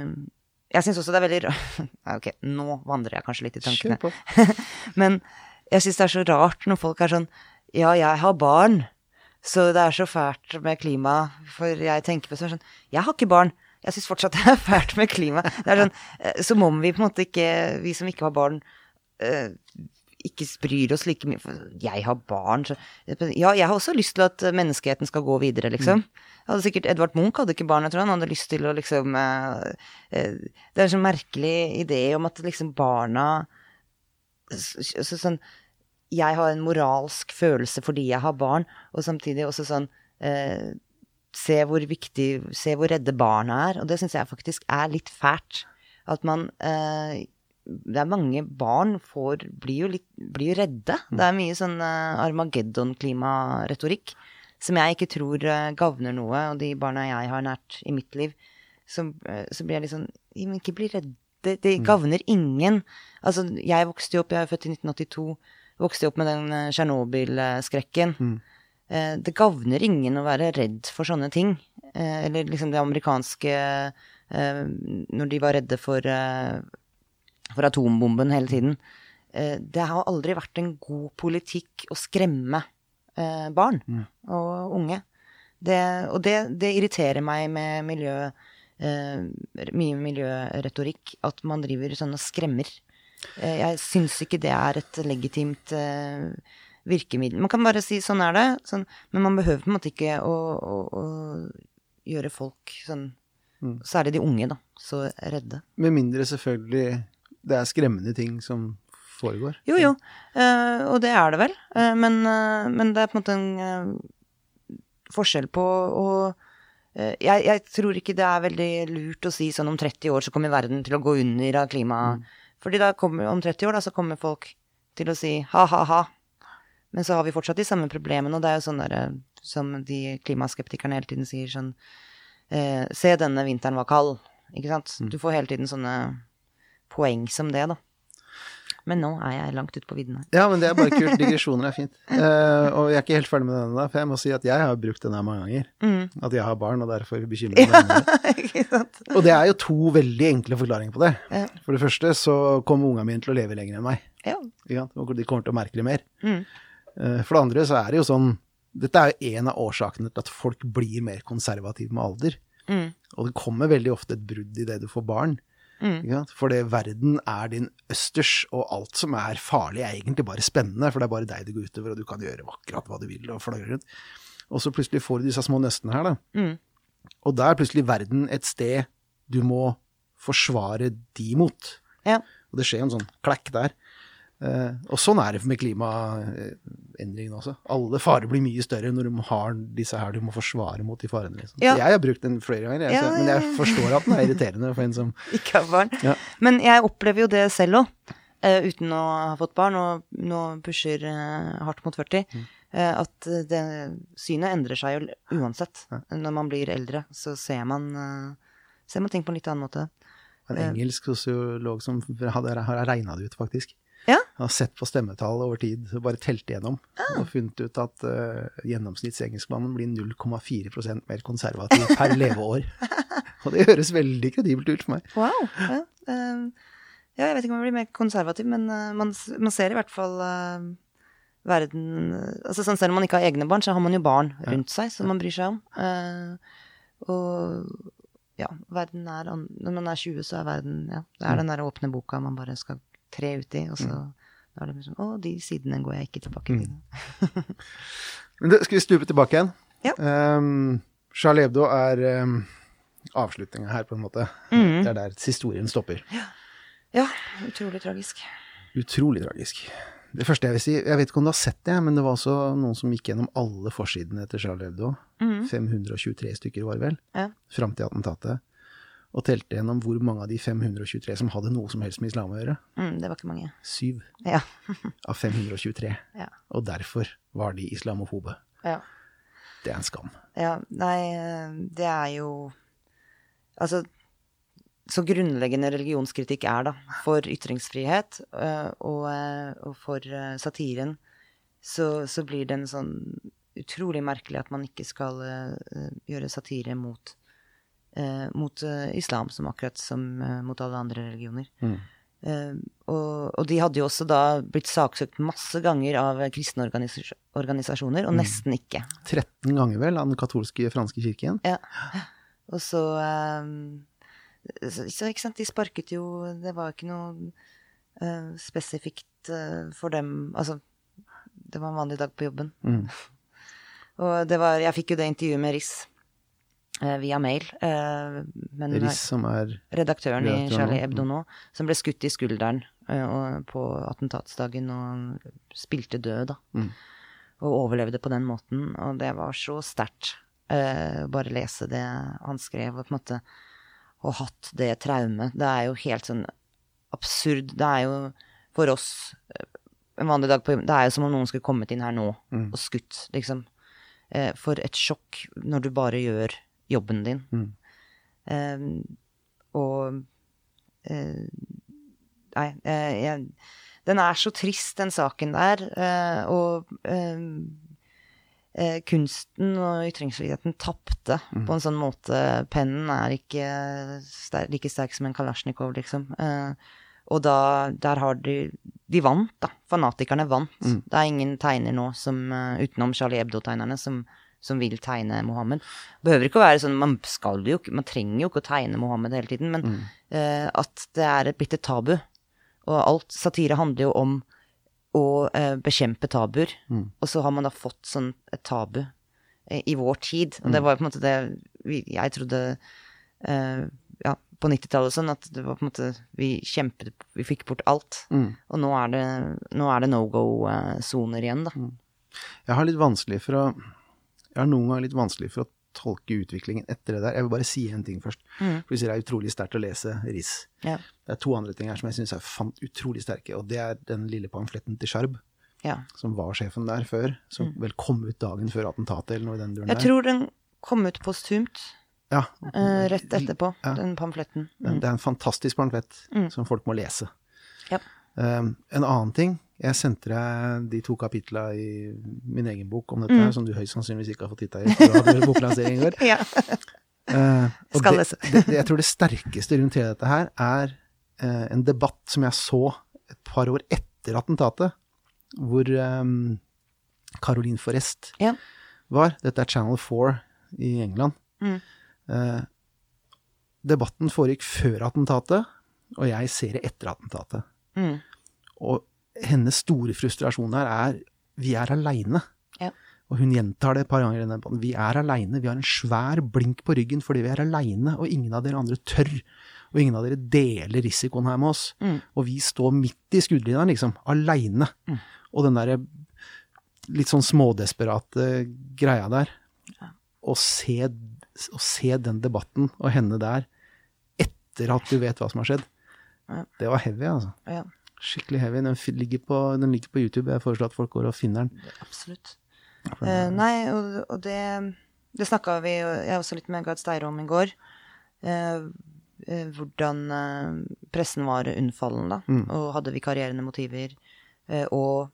Jeg syns også det er veldig rart (laughs) Ok, nå vandrer jeg kanskje litt i tankene. (laughs) Men jeg syns det er så rart når folk er sånn Ja, jeg har barn, så det er så fælt med klima. For jeg tenker på sånn Jeg har ikke barn. Jeg syns fortsatt (laughs) det er fælt med klima. Det er sånn, eh, Som om vi på en måte ikke, vi som ikke har barn, eh, ikke bryr oss like mye. For jeg har barn, så Ja, jeg har også lyst til at menneskeheten skal gå videre, liksom. Hadde sikkert, Edvard Munch hadde ikke barn, jeg tror han hadde lyst til å liksom eh, eh, Det er en sånn merkelig idé om at liksom barna så sånn Jeg har en moralsk følelse fordi jeg har barn, og samtidig også sånn eh, Se hvor viktig Se hvor redde barna er. Og det syns jeg faktisk er litt fælt. At man eh, Det er mange barn får Blir jo litt Blir jo redde. Det er mye sånn eh, Armageddon-klimaretorikk som jeg ikke tror eh, gagner noe. Og de barna jeg har nært i mitt liv, så, eh, så blir jeg litt sånn «Ja, men Ikke bli redde. Det, det gagner ingen. Altså, jeg vokste jo opp, jeg er født i 1982, vokste jo opp med den Tsjernobyl-skrekken. Eh, Det gagner ingen å være redd for sånne ting. Eller liksom det amerikanske Når de var redde for, for atombomben hele tiden. Eh, Det har aldri vært en god politikk å skremme eh, barn og unge. Det, og det, det irriterer meg med miljø, eh, mye miljøretorikk, at man driver sånn og skremmer. Jeg syns ikke det er et legitimt virkemiddel. Man kan bare si sånn er det, sånn, men man behøver på en måte ikke å, å, å gjøre folk sånn, særlig de unge, da, så redde. Med mindre selvfølgelig det er skremmende ting som foregår. Jo, jo, eh, og det er det vel. Eh, men, eh, men det er på en måte en eh, forskjell på å eh, jeg, jeg tror ikke det er veldig lurt å si sånn om 30 år så kommer verden til å gå under av klima. Fordi da kommer, om 30 år da, så kommer folk til å si ha-ha-ha. Men så har vi fortsatt de samme problemene, og det er jo sånn der, som de klimaskeptikerne hele tiden sier sånn eh, Se, denne vinteren var kald. Ikke sant? Du får hele tiden sånne poeng som det, da. Men nå er jeg langt ute på viddene. Ja, men det er bare kult. (laughs) Digresjoner er fint. Uh, og jeg er ikke helt ferdig med denne, da, for jeg må si at jeg har brukt den her mange ganger. At jeg har barn, og derfor bekymrer meg. (laughs) ja, sant? Og det er jo to veldig enkle forklaringer på det. Ja. For det første så kommer ungene mine til å leve lenger enn meg. Ja. Og de kommer til å merke det mer. Mm. Uh, For det andre så er det jo sånn Dette er jo en av årsakene til at folk blir mer konservative med alder. Mm. Og det kommer veldig ofte et brudd i det du får barn. Mm. For det verden er din østers, og alt som er farlig er egentlig bare spennende, for det er bare deg det går utover, og du kan gjøre akkurat hva du vil og flagre rundt. Og så plutselig får du disse små nøstene her, da. Mm. Og da er plutselig verden et sted du må forsvare de mot. Ja. Og det skjer en sånn klekk der. Eh, og sånn er det med klimaendringene også. Alle farer blir mye større når du har disse her du må forsvare mot de farene. Liksom. Ja. Jeg har brukt den flere ganger, jeg, Ja, ja, men jeg forstår at den er irriterende for en som Ikke har barn. Ja. Men jeg opplever jo det selv òg, uten å ha fått barn, og nå pusher eh, hardt mot 40, Mm. eh, at det synet endrer seg jo uansett. Når man blir eldre, så ser man, eh, ser man ting på en litt annen måte. En engelsk sosiolog som har regna det ut, faktisk. Ja. Han har sett på stemmetall over tid bare telt igjennom. Ah. Og funnet ut at uh, gjennomsnittsengelskmannen blir 0,4% mer konservativ per (laughs) leveår. og det høres veldig kredibelt ut for meg. Wow. Ja, uh, ja, jeg vet ikke om jeg blir mer konservativ, men uh, man, man ser i hvert fall eh, verden altså sånn, Selv om man ikke har egne barn, så har man jo barn Ja. rundt seg som man bryr seg om. Eh, og ja, verden er Når man er 20, så er verden Ja, det er den der åpne boka man bare skal tre ut i, og så da er det liksom Å, de sidene går jeg ikke tilbake til. Men det, skal vi stupe tilbake igjen? Ja. Um, Charlie Hebdo er um, avslutninga her, på en måte. Mm. Det er der historien stopper. Ja, utrolig tragisk. Utrolig tragisk. Det første jeg vil si, jeg vet ikke om du har sett det, men det var også noen som gikk gjennom alle forsidene etter Charlie Hebdo. Mm. 523 stykker var det vel, Ja. fram til attentatet. Og telte gjennom hvor mange av de 523 som hadde noe som helst med islam å gjøre. Mm, det var ikke mange. Syv Ja. (laughs) av 523. (laughs) Ja. Og derfor var de islamofobe. ja. Det er en skam. Ja, nei, eh, det er jo Altså, så grunnleggende religionskritikk er, da, for ytringsfrihet eh, og, eh, og for satiren, så, så blir det en sånn utrolig merkelig at man ikke skal gjøre satire mot, mot eh, islam, som akkurat som eh, mot alle andre religioner. Mm. Eh, og, og de hadde jo også da blitt saksøkt masse ganger av eh, kristne organisa- organisasjoner, og nesten ikke. 13 ganger vel av den katolske franske kirken. Ja. Og så, ehm, så, så ikke sant, de sparket jo Det var ikke noe eh, spesifikt eh, for dem Altså, det var en vanlig dag på jobben. Mm. (laughs) Og det var Jeg fikk jo det intervjuet med Riss eh, via mail. eh, men Riss som er redaktøren i Charlie Hebdo nå, som ble skutt i skulderen eh, på attentatsdagen og spilte død, da. Mm. Og overlevde på den måten. Og det var så sterkt eh, bare lese det han skrev, og på en måte og hatt det traumet. Det er jo helt sånn absurd. Det er jo for oss eh, en vanlig dag på Det er jo som om noen skulle kommet inn her nå Mm. og skutt, liksom. Eh, for et sjokk når du bare gjør jobben din. Mm. Eh, og uh, Nei, uh, jeg, den er så trist, den saken der. Uh, og eh, eh, kunsten og ytringsfriheten tapte på en sånn måte. Pennen er ikke ster like sterk som en kalasjnikov, liksom. Og da Der har de De vant, da. Fanatikerne vant. Det er ingen tegner nå som utenom Charlie Hebdo-tegnerne som, som vil tegne Mohammed. Behøver ikke å være sånn Man skal jo ikke Man trenger jo ikke å tegne Mohammed hele tiden, men eh, at det er et blitt et tabu. Og alt satire handler jo om å uh, bekjempe tabuer. Og så har man da fått sånn et tabu uh, i vår tid. Og det var på en måte det vi, jeg trodde ja, på 90-tallet sånn at det var på en måte Vi kjempet Vi fikk bort alt. Mm. Og nå er det, nå er det no go-soner igjen, da. Jeg har litt vanskelig for å Jeg har noen ganger litt vanskelig for å tolke utviklingen etter det der. Jeg vil bare si en ting først. For du sier det er utrolig sterkt å lese Riss. Ja. Det er to andre ting her som jeg syns er utrolig sterke, og det er den lille pamfletten til Skjarb, ja. som var sjefen der før, som vel kom ut dagen før attentatet, eller noe i den duren der. Jeg tror den kom ut postumt. Ja, Uh, rett etterpå, den pamfletten. det er en fantastisk pamflett som folk må lese. Ja. Um, en annen ting Jeg sendte deg de to kapitla i min egen bok om dette, her, som du høyst sannsynligvis ikke har fått titta i. Du hadde boklansering i går. (laughs) Ja. Uh, det, det, jeg tror det sterkeste rundt hele dette her er uh, en debatt som jeg så et par år etter attentatet, hvor um, Caroline Forrest Ja. var. Dette er Channel 4 i England. Mm. Uh, debatten foregikk før attentatet, og jeg ser det etter attentatet. Mm. Og hennes store frustrasjon her er vi er aleine. Ja. Og hun gjentar det et par ganger. Vi er aleine. Vi har en svær blink på ryggen fordi vi er aleine, og ingen av dere andre tør. Og ingen av dere deler risikoen her med oss. Mm. Og vi står midt i skuddlinja, liksom. Aleine. Og den derre litt sånn smådesperate greia der. Å se, se den debatten og henne der etter at du vet hva som har skjedd, Ja. det var heavy, altså. ja. Skikkelig heavy. Den ligger på, den ligger på YouTube. Jeg foreslår at folk går og finner den. Absolutt. Eh, nei, og, og det, det snakka vi jeg også litt med Gard Steire om i går. Uh, hvordan pressen var unnfallen, da, og hadde vikarierende motiver. Og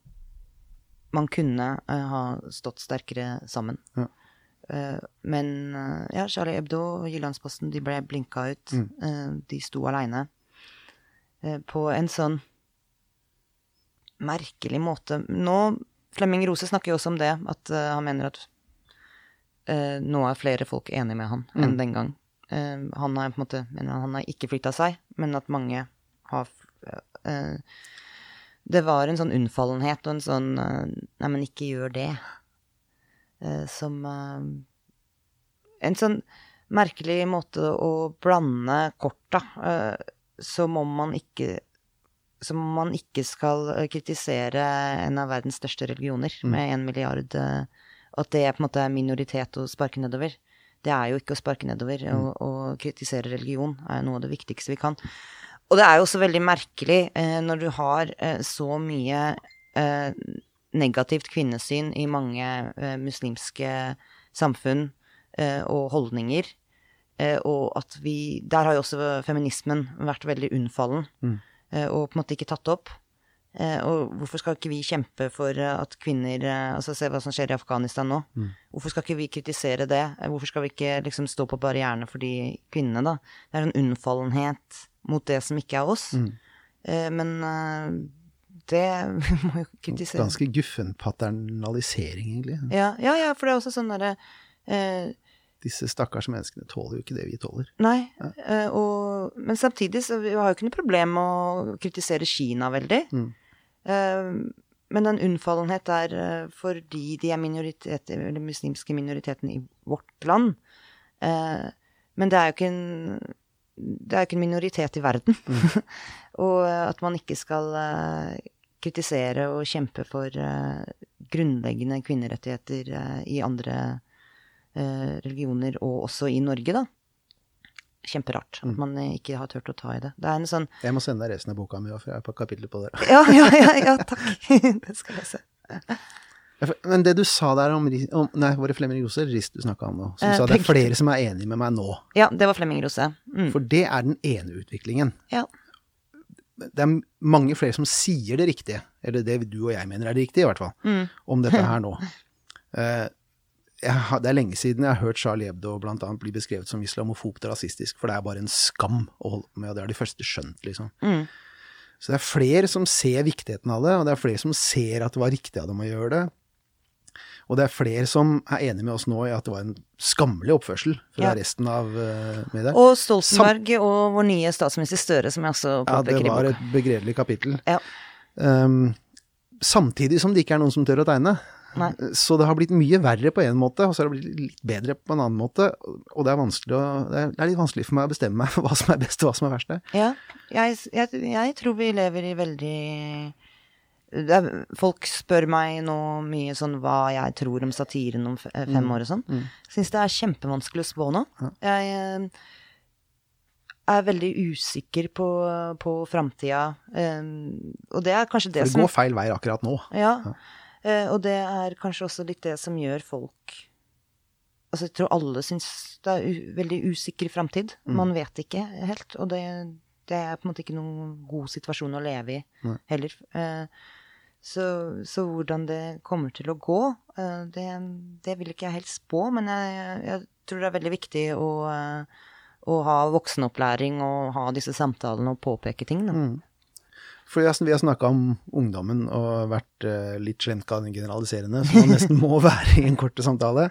man kunne ha stått sterkere sammen. Ja. Men ja, Charlie Hebdo og Jyllandsposten de ble blinka ut. Eh, de sto aleine. Eh, på en sånn merkelig måte. Nå Flemming Rose snakker jo også om det, at uh, han mener at uh, nå er flere folk enig med han enn den gang. Uh, han har på en måte han har ikke flytta seg, men at mange har Det var en sånn unnfallenhet og en sånn Nei, men ikke gjør det. Som En sånn merkelig måte å blande korta, eh, som om man ikke som om man ikke skal eh, kritisere en av verdens største religioner med en milliard eh, At det er på en måte er minoritet å sparke nedover. Det er jo ikke å sparke nedover. Å, å kritisere religion er noe av det viktigste vi kan. Og det er jo også veldig merkelig eh, når du har eh, så mye eh, negativt kvinnesyn i mange eh, muslimske samfunn eh, og holdninger. Eh, og at vi Der har jo også feminismen vært veldig unnfallen. mm. og på en måte ikke tatt opp. Eh, og hvorfor skal ikke vi kjempe for eh, at kvinner eh, Altså se hva som skjer i Afghanistan nå. Hvorfor skal ikke vi kritisere det? Eh, Hvorfor skal vi ikke liksom stå på barrierene for de kvinnene, da? Det er en unnfallenhet mot det som ikke er oss. Mm. men eh, det (laughs) må jo kritisere. Ganske guffen paternalisering, egentlig. Ja, ja, ja, for det er også sånn derre eh, Disse stakkars menneskene tåler jo ikke det vi tåler. Nei, ja. og, men samtidig så vi har jo ikke noe problem med å kritisere Kina veldig. Mm. men den unnfallenhet er eh, fordi de er minoriteter, eller muslimske minoriteten i vårt land. Eh, men det er jo ikke en det er jo ikke en minoritet i verden. (laughs) og at man ikke skal eh, kritisere og kjempe for eh, grunnleggende kvinnerettigheter eh, i andre eh, religioner, og også i Norge, da. Kjemperart at man eh, ikke har turt å ta i det. Det er en sånn Jeg må sende deg resten av boka mi, for jeg har et par kapitler på det. (laughs) Ja, ja, ja, ja takk. (laughs) det skal jeg se. Men det du sa der om, om Nei, var det Flemming Rose eller Rist du snakka om nå? Som Eh, sa det er flere som er enig med meg nå. Ja, det var Flemming Rose. Mm. For det er den ene utviklingen. Ja. Det er mange flere som sier det riktige, eller det du og jeg mener er det riktige, i hvert fall, Mm. om dette her (laughs) nå. Eh, jeg det er lenge siden jeg har hørt Charlie Hebdo blant annet bli beskrevet som islamofobt og rasistisk, for det er bare en skam å holde på med, og det har de første skjønt, liksom. Mm. Så det er flere som ser viktigheten av det, og det er flere som ser at det var riktig av dem å gjøre det. Og det er flere som er enig med oss nå i at det var en skammelig oppførsel fra Ja. resten av uh, media. Og Stoltenberg og vår nye statsminister Støre, som jeg også Ja, det var et begredelig kapittel. Ja. Um, samtidig som det ikke er noen som tør å tegne. Nei. Så det har blitt mye verre på en måte, og så har det blitt litt bedre på en annen måte. Og det er, å, det er, litt vanskelig for meg å bestemme meg for hva som er best og hva som er verst. Ja, jeg, jeg, jeg tror vi lever i veldig er, Folk spør meg nå mye sånn hva jeg tror om satiren om fem fem år og sånn. Syns det er kjempevanskelig å spå nå. Jeg eh, er veldig usikker på, på framtida. Um, og det er kanskje det, som det går feil vei akkurat nå. Ja. Eh, og det er kanskje også litt det som gjør folk Altså, jeg tror alle syns det er veldig usikker framtid. Man vet ikke helt. Og det, det er på en måte ikke noen god situasjon å leve i heller. Eh, så, så hvordan det kommer til å gå, eh, det, det vil ikke jeg helt spå. Men jeg, jeg tror det er veldig viktig å, eh, å ha voksenopplæring og ha disse samtalene og påpeke ting. Da. For vi har, snakka om ungdommen og vært litt litt slemt generaliserende, som man nesten må (laughs) være i en kort samtale.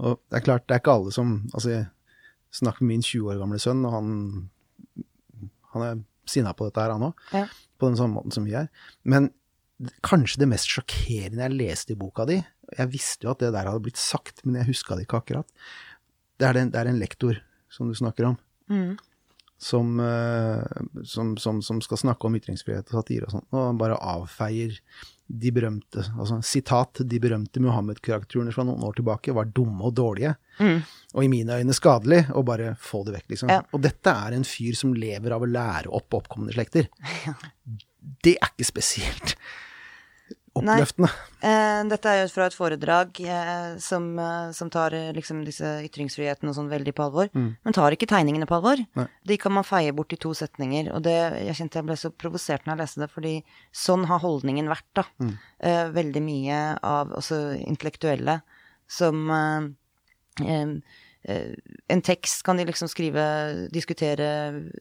Og det er klart, det er ikke alle som Altså, jeg snakker med min 20 år gamle sønn, og han, han er sinna på dette her, han òg. Ja. På den samme måten som vi er. Men kanskje det mest sjokkerende jeg leste i boka di Jeg visste jo at det der hadde blitt sagt, men jeg huska det ikke akkurat. Det er, den, det er en lektor som du snakker om Mm. Som, eh, som, som, som skal snakke om ytringsfrihet og satire og sånt, og bare avfeier de berømte, altså sitat, de berømte Muhammed-karakterene fra noen år tilbake var dumme og dårlige, og i mine øyne skadelig, og bare få det vekk, liksom. Ja. Og dette er en fyr som lever av å lære opp oppkommende slekter. (laughs) Det er ikke spesielt oppløftende. Nei. dette er jo fra et foredrag eh, som, eh, som tar eh, liksom disse ytringsfrihetene og sånn veldig på alvor, men tar ikke tegningene på alvor. Nei. De kan man feie bort i to setninger, og det, jeg kjente jeg ble så provosert når jeg leste det, fordi sånn har holdningen vært, da. Mm. veldig mye av også intellektuelle som eh, eh, eh, en tekst kan de liksom skrive, diskutere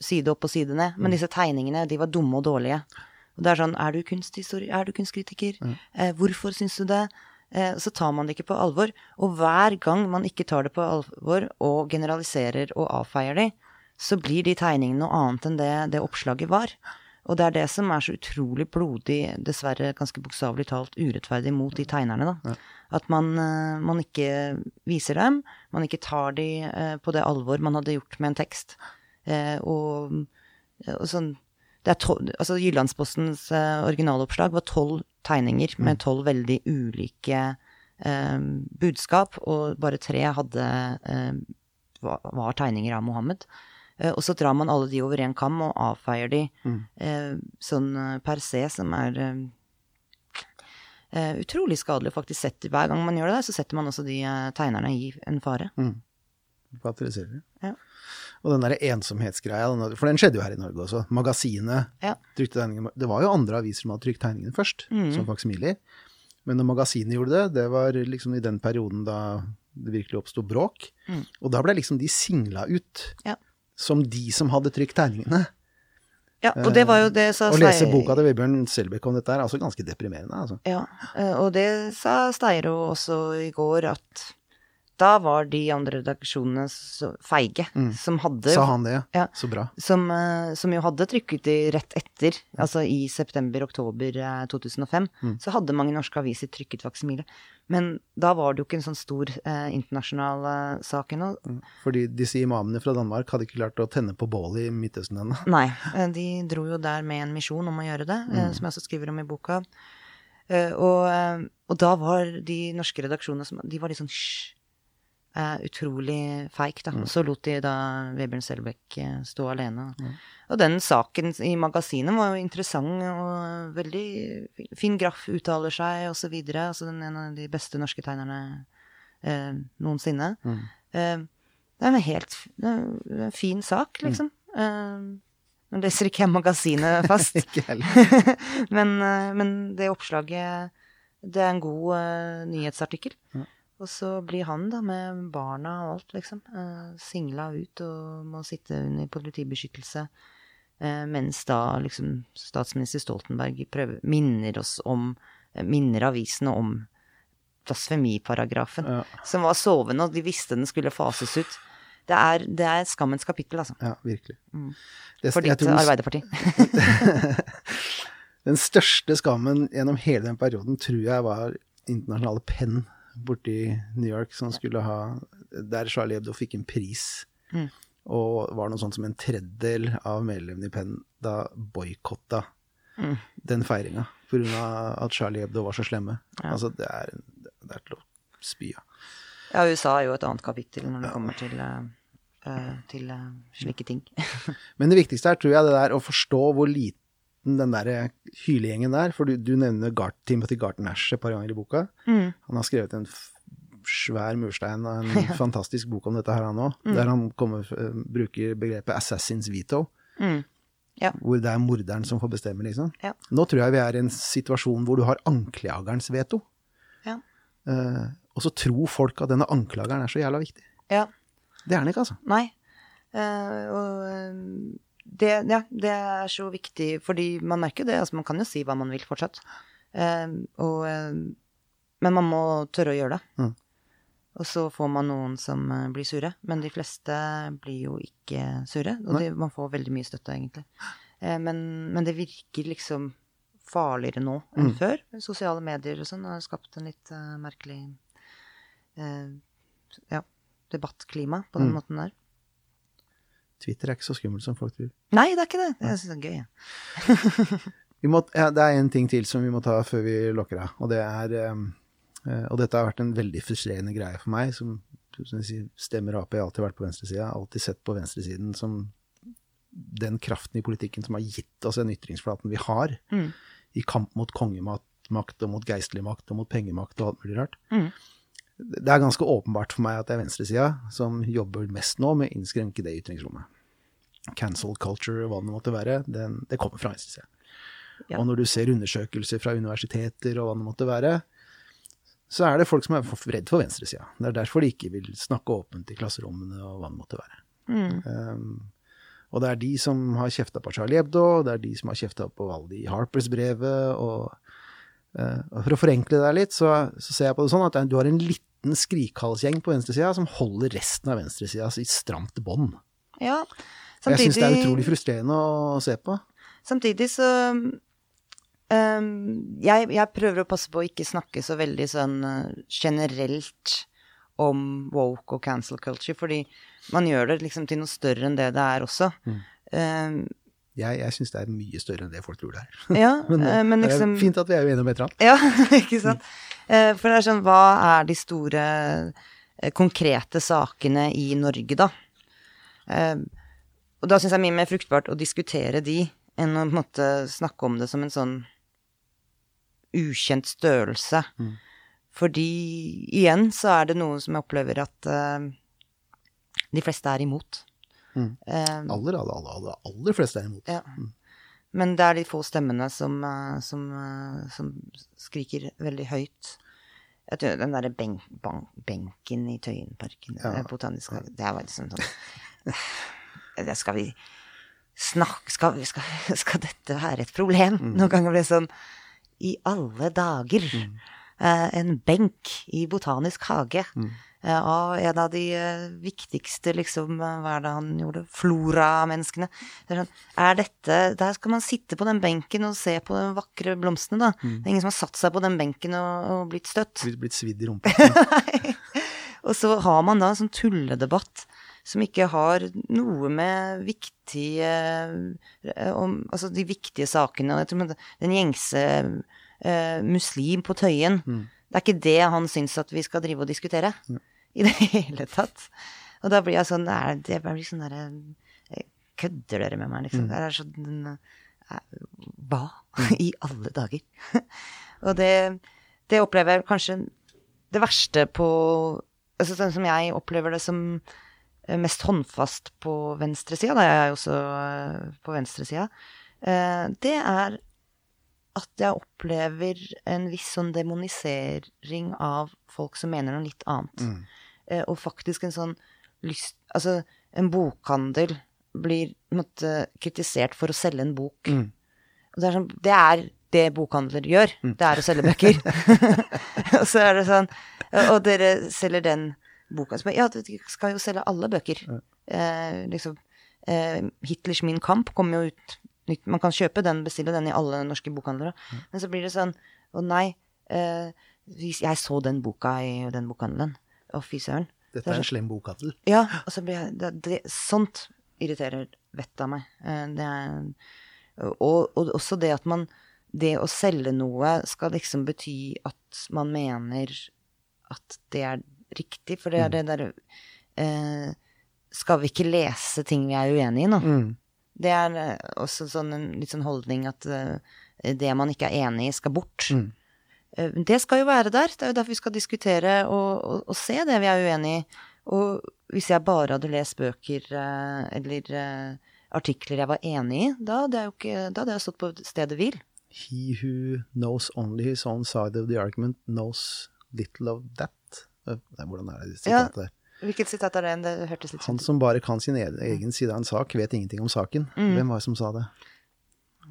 side opp og side ned, men disse tegningene, de var dumme og dårlige. Og det er sånn Er du kunsthistoriker? Er du kunstkritiker? Eh, hvorfor syns du det? Eh, så tar man det ikke på alvor. Og hver gang man ikke tar det på alvor og generaliserer og avfeier de, så blir de tegningene noe annet enn det det oppslaget var. Og det er det som er så utrolig blodig, dessverre ganske bokstavelig talt urettferdig mot de tegnerne, da. At man, eh, man ikke viser dem, man ikke tar de eh, på det alvor man hadde gjort med en tekst. Eh, og, og sånn altså Jyllandspostens eh, originaloppslag var tolv tegninger med tolv veldig ulike eh, budskap, og bare tre hadde eh, var, tegninger av Mohammed. Eh, og så drar man alle de over én kam og avfeier de eh, sånn eh, per se, som er utrolig skadelig. Faktisk setter, hver gang man gjør det, der, så setter man også de tegnerne i en fare. Patriserer det. Ja. Og den der ensomhetsgreia, for den skjedde jo her i Norge også. Magasinet Ja. trykte tegningene Det var jo andre aviser som hadde trykt tegningene først, Mm. som faksimiler. Men når magasinet gjorde det, det var liksom i den perioden da det virkelig oppsto bråk. Og da ble liksom de singla ut Mm. Ja. som de som hadde trykt tegningene. Ja, og det var jo det sa Å lese boka til Vebjørn Selbekk om dette er altså ganske deprimerende. altså. Ja, eh, og det sa Steiro også i går, at da var de andre redaksjonene så feige, som hadde Mm. Sa han det? Ja. Så bra. Som, eh, som jo hadde trykket de rett etter, altså i september-oktober eh, 2005, Mm. så hadde mange norske aviser trykket faksimile. Men da var det jo ikke en sånn stor eh, internasjonal eh, sak ennå. Fordi disse imamene fra Danmark hadde ikke klart å tenne på bålet i Midtøsten ennå. (laughs) Nei, eh, de dro jo der med en misjon om å gjøre det, eh, som jeg også skriver om i boka. Eh, Og, eh, og da var de norske redaksjonene som De var litt sånn hysj. Eh, utrolig feigt, da. Så lot de da Vebjørn Selbekk eh, stå alene. Og den saken i magasinet var jo interessant og veldig fin- fin. Graff uttaler seg, og så videre. Altså den en av de beste norske tegnerne uh, noensinne. Eh, det er en helt en fin sak, liksom. Eh, nå leser ikke jeg magasinet (laughs) fast. Ikke heller. (laughs) men, men det oppslaget Det er en god nyhetsartikkel. nyhetsartikkel. Og så blir han da med barna og alt, liksom, uh, singla ut og må sitte under politibeskyttelse. eh, mens da liksom statsminister Stoltenberg prøver, minner oss om eh, Minner avisene om blasfemiparagrafen. Ja. Som var sovende, og de visste den skulle fases ut. Det er, det er skammens kapittel, altså. Ja, virkelig. Det, For ditt tror Arbeiderparti. (laughs) Den største skammen gjennom hele den perioden tror jeg var internasjonale Penn borti New York, som skulle ha Der Charlie Hebdo fikk en pris. Og var noe sånt som en tredjedel av medlemmene i Penn da boikotta den feiringa pga. at Charlie Hebdo var så slemme. Altså, det er, det er til å spy av. Ja, USA er jo et annet kapittel når det kommer til, eh, eh, til uh, slike ting. (laughs) Men det viktigste er, tror jeg det der å forstå hvor liten den der hylegjengen der, for du, du nevner Gart, Timothy Garton Ash et par ganger i boka. Han har skrevet en svær murstein av en (laughs) fantastisk bok om dette her, han òg, der han kommer, eh, bruker begrepet 'assassins veto'. Ja. Hvor det er morderen som får bestemme, liksom. Ja. Nå tror jeg vi er i en situasjon hvor du har anklagerens veto. Ja. Eh, og så tror folk at denne anklageren er så jævla viktig. ja. Det er den ikke, altså. Nei. Uh, og eh, det, ja, det er så viktig, fordi man merker det. Altså, man kan jo si hva man vil fortsatt. Eh, og, men man må tørre å gjøre det. Mm. Og så får man noen som eh, blir sure. Men de fleste blir jo ikke sure. Og de, man får veldig mye støtte, egentlig. Eh, men, men det virker liksom farligere nå enn før. Sosiale medier og sånn har skapt en litt uh, merkelig uh, ja, debattklima på den måten der. Twitter er ikke så skummelt som folk tror. Nei, det er ikke det. Jeg syns det er gøy. (laughs) Vi må, ja, det er en ting til som vi må ta før vi lukker av. Og det er eh, eh, Og dette har vært en veldig frustrerende greie for meg, som, som sier, stemmer Ap. Jeg har alltid vært på venstresida. Alltid sett på venstresiden som den kraften i politikken som har gitt oss den ytringsflaten vi har, i kamp mot kongemakt og mot geistlig makt og mot pengemakt og alt mulig rart. Det er ganske åpenbart for meg at det er venstresida som jobber mest nå med å innskrenke det ytringsrommet. Cancel culture hva det måtte være, den, det kommer fra venstresida. Ja. Og når du ser undersøkelser fra universiteter og hva det måtte være, så er det folk som er redd for venstresida. Det er derfor de ikke vil snakke åpent i klasserommene og hva det måtte være. Um, Og det er de som har kjefta på Charlie Hebdo, og det er de som har kjefta på Valdi Harpers-brevet. Og, uh, for å forenkle det litt, så, så, ser jeg på det sånn at du har en liten skrikhalsgjeng på venstresida som holder resten av venstresida i stramt bånd. Ja, samtidig Jeg syns det er utrolig frustrerende å se på. Samtidig så um, jeg, jeg, prøver å passe på å ikke snakke så veldig sånn uh, generelt om woke og cancel culture, fordi man gjør det liksom til noe større enn det det er også. Mm. Um, jeg jeg syns det er mye større enn det folk tror det er. Ja, (laughs) men, uh, men liksom, det er fint at vi er uenige om et eller annet. Ja, (laughs) ikke sant. Uh, for det er sånn, hva er de store konkrete sakene i Norge, da? og da syns jeg det er mye mer fruktbart å diskutere de enn å på en måte snakke om det som en sånn ukjent størrelse. Mm. Fordi igjen så er det noe som jeg opplever at uh, de fleste er imot. Mm. Um, aller, aller, aller, aller, fleste er imot. Ja. Mm. Men det er de få stemmene som, uh, som, uh, som skriker veldig høyt. Den derre benk, benken i Tøyenparken, ja. botanisk hage, det var liksom sånn (laughs) Det skal vi snakke skal, skal, (laughs) skal, dette være et problem? Mm. Noen ganger blir det sånn I alle dager. Mm. Eh, en benk i Botanisk hage. Mm. Eh, av en av de eh, viktigste, liksom, hva er det han gjorde, flora-menneskene. Det er, sånn, er dette Der skal man sitte på den benken og se på de vakre blomstene, da. Mm. Det er ingen som har satt seg på den benken og, og blitt støtt. Blitt, blitt svidd i rumpa. (laughs) og så har man da en sånn tulledebatt som ikke har noe med viktige om, Altså de viktige sakene. Jeg tror den gjengse uh, muslim på Tøyen. Mm. Det er ikke det han syns at vi skal drive og diskutere. Mm. I (laughs) det hele tatt. Og da blir jeg sånn Det blir sånn derre eh, Kødder dere med meg, liksom? Mm. Det er sånn uh, Hva (laughs) i alle dager? (laughs) og det, det opplever jeg kanskje det verste på altså Sånn som jeg opplever det som mest håndfast på venstresida, da jeg er også på venstresida, det er at jeg opplever en viss sånn demonisering av folk som mener noe litt annet. Mm. Eh, og faktisk en sånn lyst Altså, en bokhandel blir måtte, kritisert for å selge en bok. Mm. Og det er, sånn, det er det bokhandler gjør. Mm. Det er å selge bøker. (laughs) og så er det sånn Og dere selger den boka. som ja, dere skal jo selge alle bøker. Eh, liksom eh, Hitlers Min Kamp kom jo ut nytt. Man kan kjøpe den, bestille den i alle norske bokhandlere. Men så blir det sånn Å nei, eh, jeg så den boka i den bokhandelen. Å, fy søren. Dette er en slem bokhandel. Ja. Og så blir jeg det, det, Sånt irriterer vettet av meg. Eh, det er og, og, også det at man Det å selge noe skal liksom bety at man mener at det er riktig, for det er mm. det derre eh, Skal vi ikke lese ting vi er uenig i nå? Mm. Det er eh, også sånn en litt sånn holdning at uh, det man ikke er enig i, skal bort. Mm. Uh, det skal jo være der. Det er jo derfor vi skal diskutere og, og, og se det vi er uenig i. Og hvis jeg bare hadde lest bøker uh, eller artikler jeg var enig i, da hadde jeg ikke, da hadde jeg stått på stedet hvil. He who knows only his own side of the argument knows little of that. Hvordan er det sitatet der? Hvilket sitat er det? Det hørtes litt Han som bare kan sin egen side av en sak, vet ingenting om saken. Mm. Hvem var det som sa det?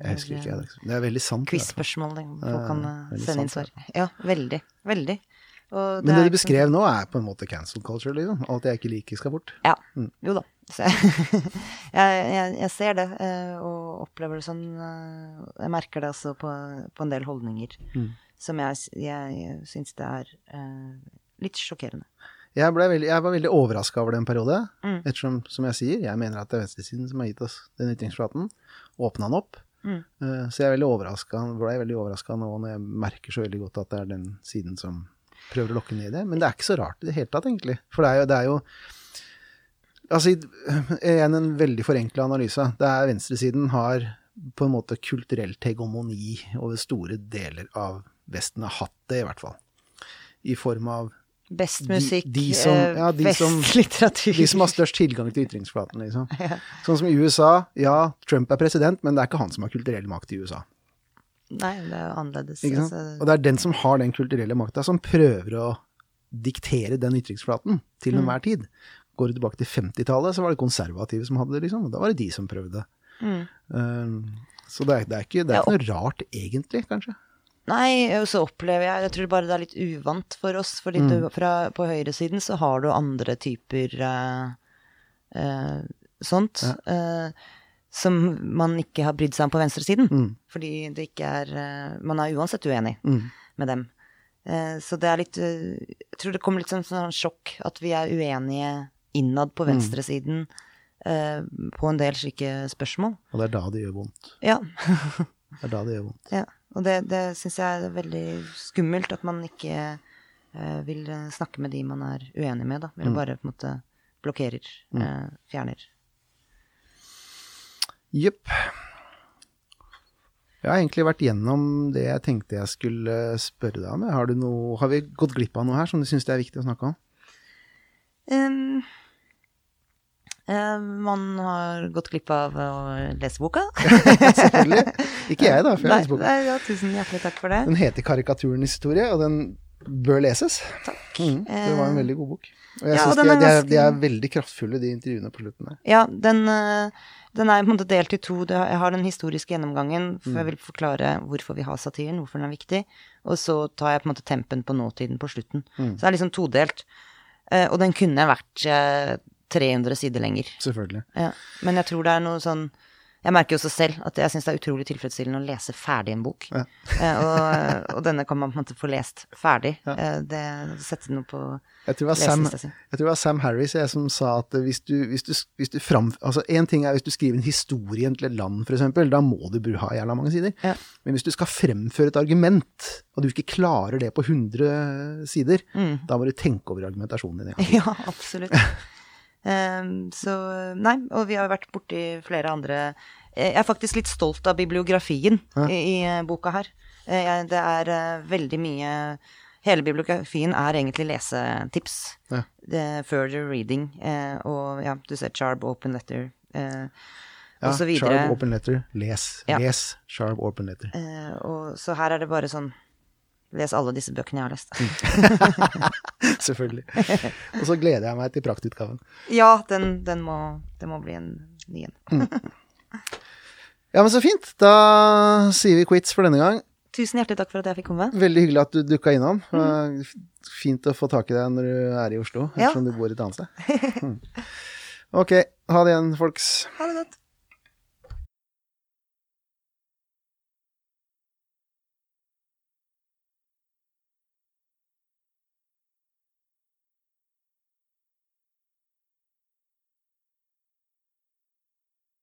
Jeg husker ikke. Det er veldig sant. Quiz-spørsmål. Folk kan uh, sende inn svar. Ja, veldig. Veldig. Det Men det du beskrev sånn... nå, er på en måte cancel culture, liksom? Alt jeg ikke liker, skal bort? Ja. Mm. Jo da. (laughs) jeg, jeg, jeg, ser det, eh, og opplever det sånn eh, Jeg merker det også på, på en del holdninger mm. som jeg, jeg syns det er litt sjokkerende. Jeg, veldig, jeg, var veldig overraska over det en periode. Mm. Ettersom, som jeg sier, jeg mener at det er venstresiden som har gitt oss den ytringsflaten. Åpna den opp. Mm. Uh, så jeg ble veldig overraska nå når jeg merker så veldig godt at det er den siden som prøver å lokke ned det. Men det er ikke så rart i det hele tatt, egentlig. For det er jo, det er jo Altså, igjen en veldig forenkla analyse. Det er venstresiden har på en måte kulturelt hegemoni over store deler av Vesten. Har hatt det, i hvert fall. I form av Best musikk, de, de som, ja, de best som, (laughs) litteratur. De som har størst tilgang til ytringsflaten, liksom. (laughs) Ja. Sånn som i USA. Ja, Trump er president, men det er ikke han som har kulturell makt i USA. Nei, det er jo annerledes. Altså. Og det er den som har den kulturelle makta, som prøver å diktere den ytringsflaten til mm. enhver tid. går du tilbake til 50-tallet, så var det konservative som hadde det, liksom. Da var det de som prøvde. Mm. Um, så det er, det er ikke, det er ikke noe rart, egentlig, kanskje. Nei, og så opplever jeg Jeg tror bare det er litt uvant for oss. Fordi mm. fra, på høyresiden så har du andre typer uh, uh, sånt. eh, som man ikke har brydd seg om på venstresiden. Mm. Fordi det ikke er Man er uansett uenig Mm. med dem. Så det er litt Jeg tror det kommer litt sånn, sånn sjokk at vi er uenige innad på venstresiden eh, på en del slike spørsmål. Og det er da det gjør vondt. Ja. Det er da det gjør vondt. (laughs) Ja, og det, det syns jeg er veldig skummelt, at man ikke eh, vil snakke med de man er uenig med, da. Eller bare på en måte blokkerer, eh, fjerner. Jepp. Jeg har egentlig vært gjennom det jeg tenkte jeg skulle spørre deg om. Har, du noe, har vi gått glipp av noe her som du syns det er viktig å snakke om? Eh, man har gått glipp av å lese boka. (laughs) Selvfølgelig. Ikke jeg, da, for jeg har lest boka. nei, ja, tusen hjertelig takk for det. Den heter 'Karikaturens historie', og den bør leses. Takk. Mm, det var en veldig god bok. Og jeg Ja, synes de, er de, er, ganske- de er veldig kraftfulle, de intervjuene på slutten der. Ja, den, eh, den er på en måte delt i to. Jeg har den historiske gjennomgangen, for jeg vil forklare hvorfor vi har satiren, hvorfor den er viktig. Og så tar jeg på en måte tempen på nåtiden på slutten. Så det er liksom todelt. Eh, Og den kunne vært eh, 300 sider lenger. Selvfølgelig. Ja. Men jeg tror det er noe sånn Jeg merker jo også selv at jeg syns det er utrolig tilfredsstillende å lese ferdig en bok. Ja. (laughs) Eh, og, og denne kan man på en måte få lest ferdig. Eh, det setter noe på Jeg tror, Sam, jeg tror det var Sam Harris jeg, som sa at hvis du, hvis du, hvis du fram... Altså, én ting er hvis du skriver en historie til et land, f.eks., da må du ha jævla mange sider. Ja. Men hvis du skal fremføre et argument, og du ikke klarer det på 100 sider, da må du tenke over argumentasjonen din. (laughs) Ja, absolutt. (laughs) Ehm, så Nei, og vi har vært borti flere andre Eh, Jeg er faktisk litt stolt av bibliografien i, i eh, boka her. Eh, det er veldig mye Hele bibliografien er egentlig lesetips. Ja. Det er further reading. og ja, du ser Charb, Open Letter Ja. Sharp Open Letter. Les. Ja. Les Sharp Open Letter. Og så her er det bare sånn Les alle disse bøkene jeg har lest. Mm. (laughs) Selvfølgelig. Og så gleder jeg meg til praktutgaven. ja, den, den må, det må bli en ny en. Ja, men så fint. Da sier vi quits for denne gang. Tusen hjertelig takk for at jeg fikk komme. Veldig hyggelig at du dukka innom. Mm. Fint å få tak i deg når du er i Oslo, Ja. du bor et annet sted. Mm. Ok, ha det igjen, folks. Ha det.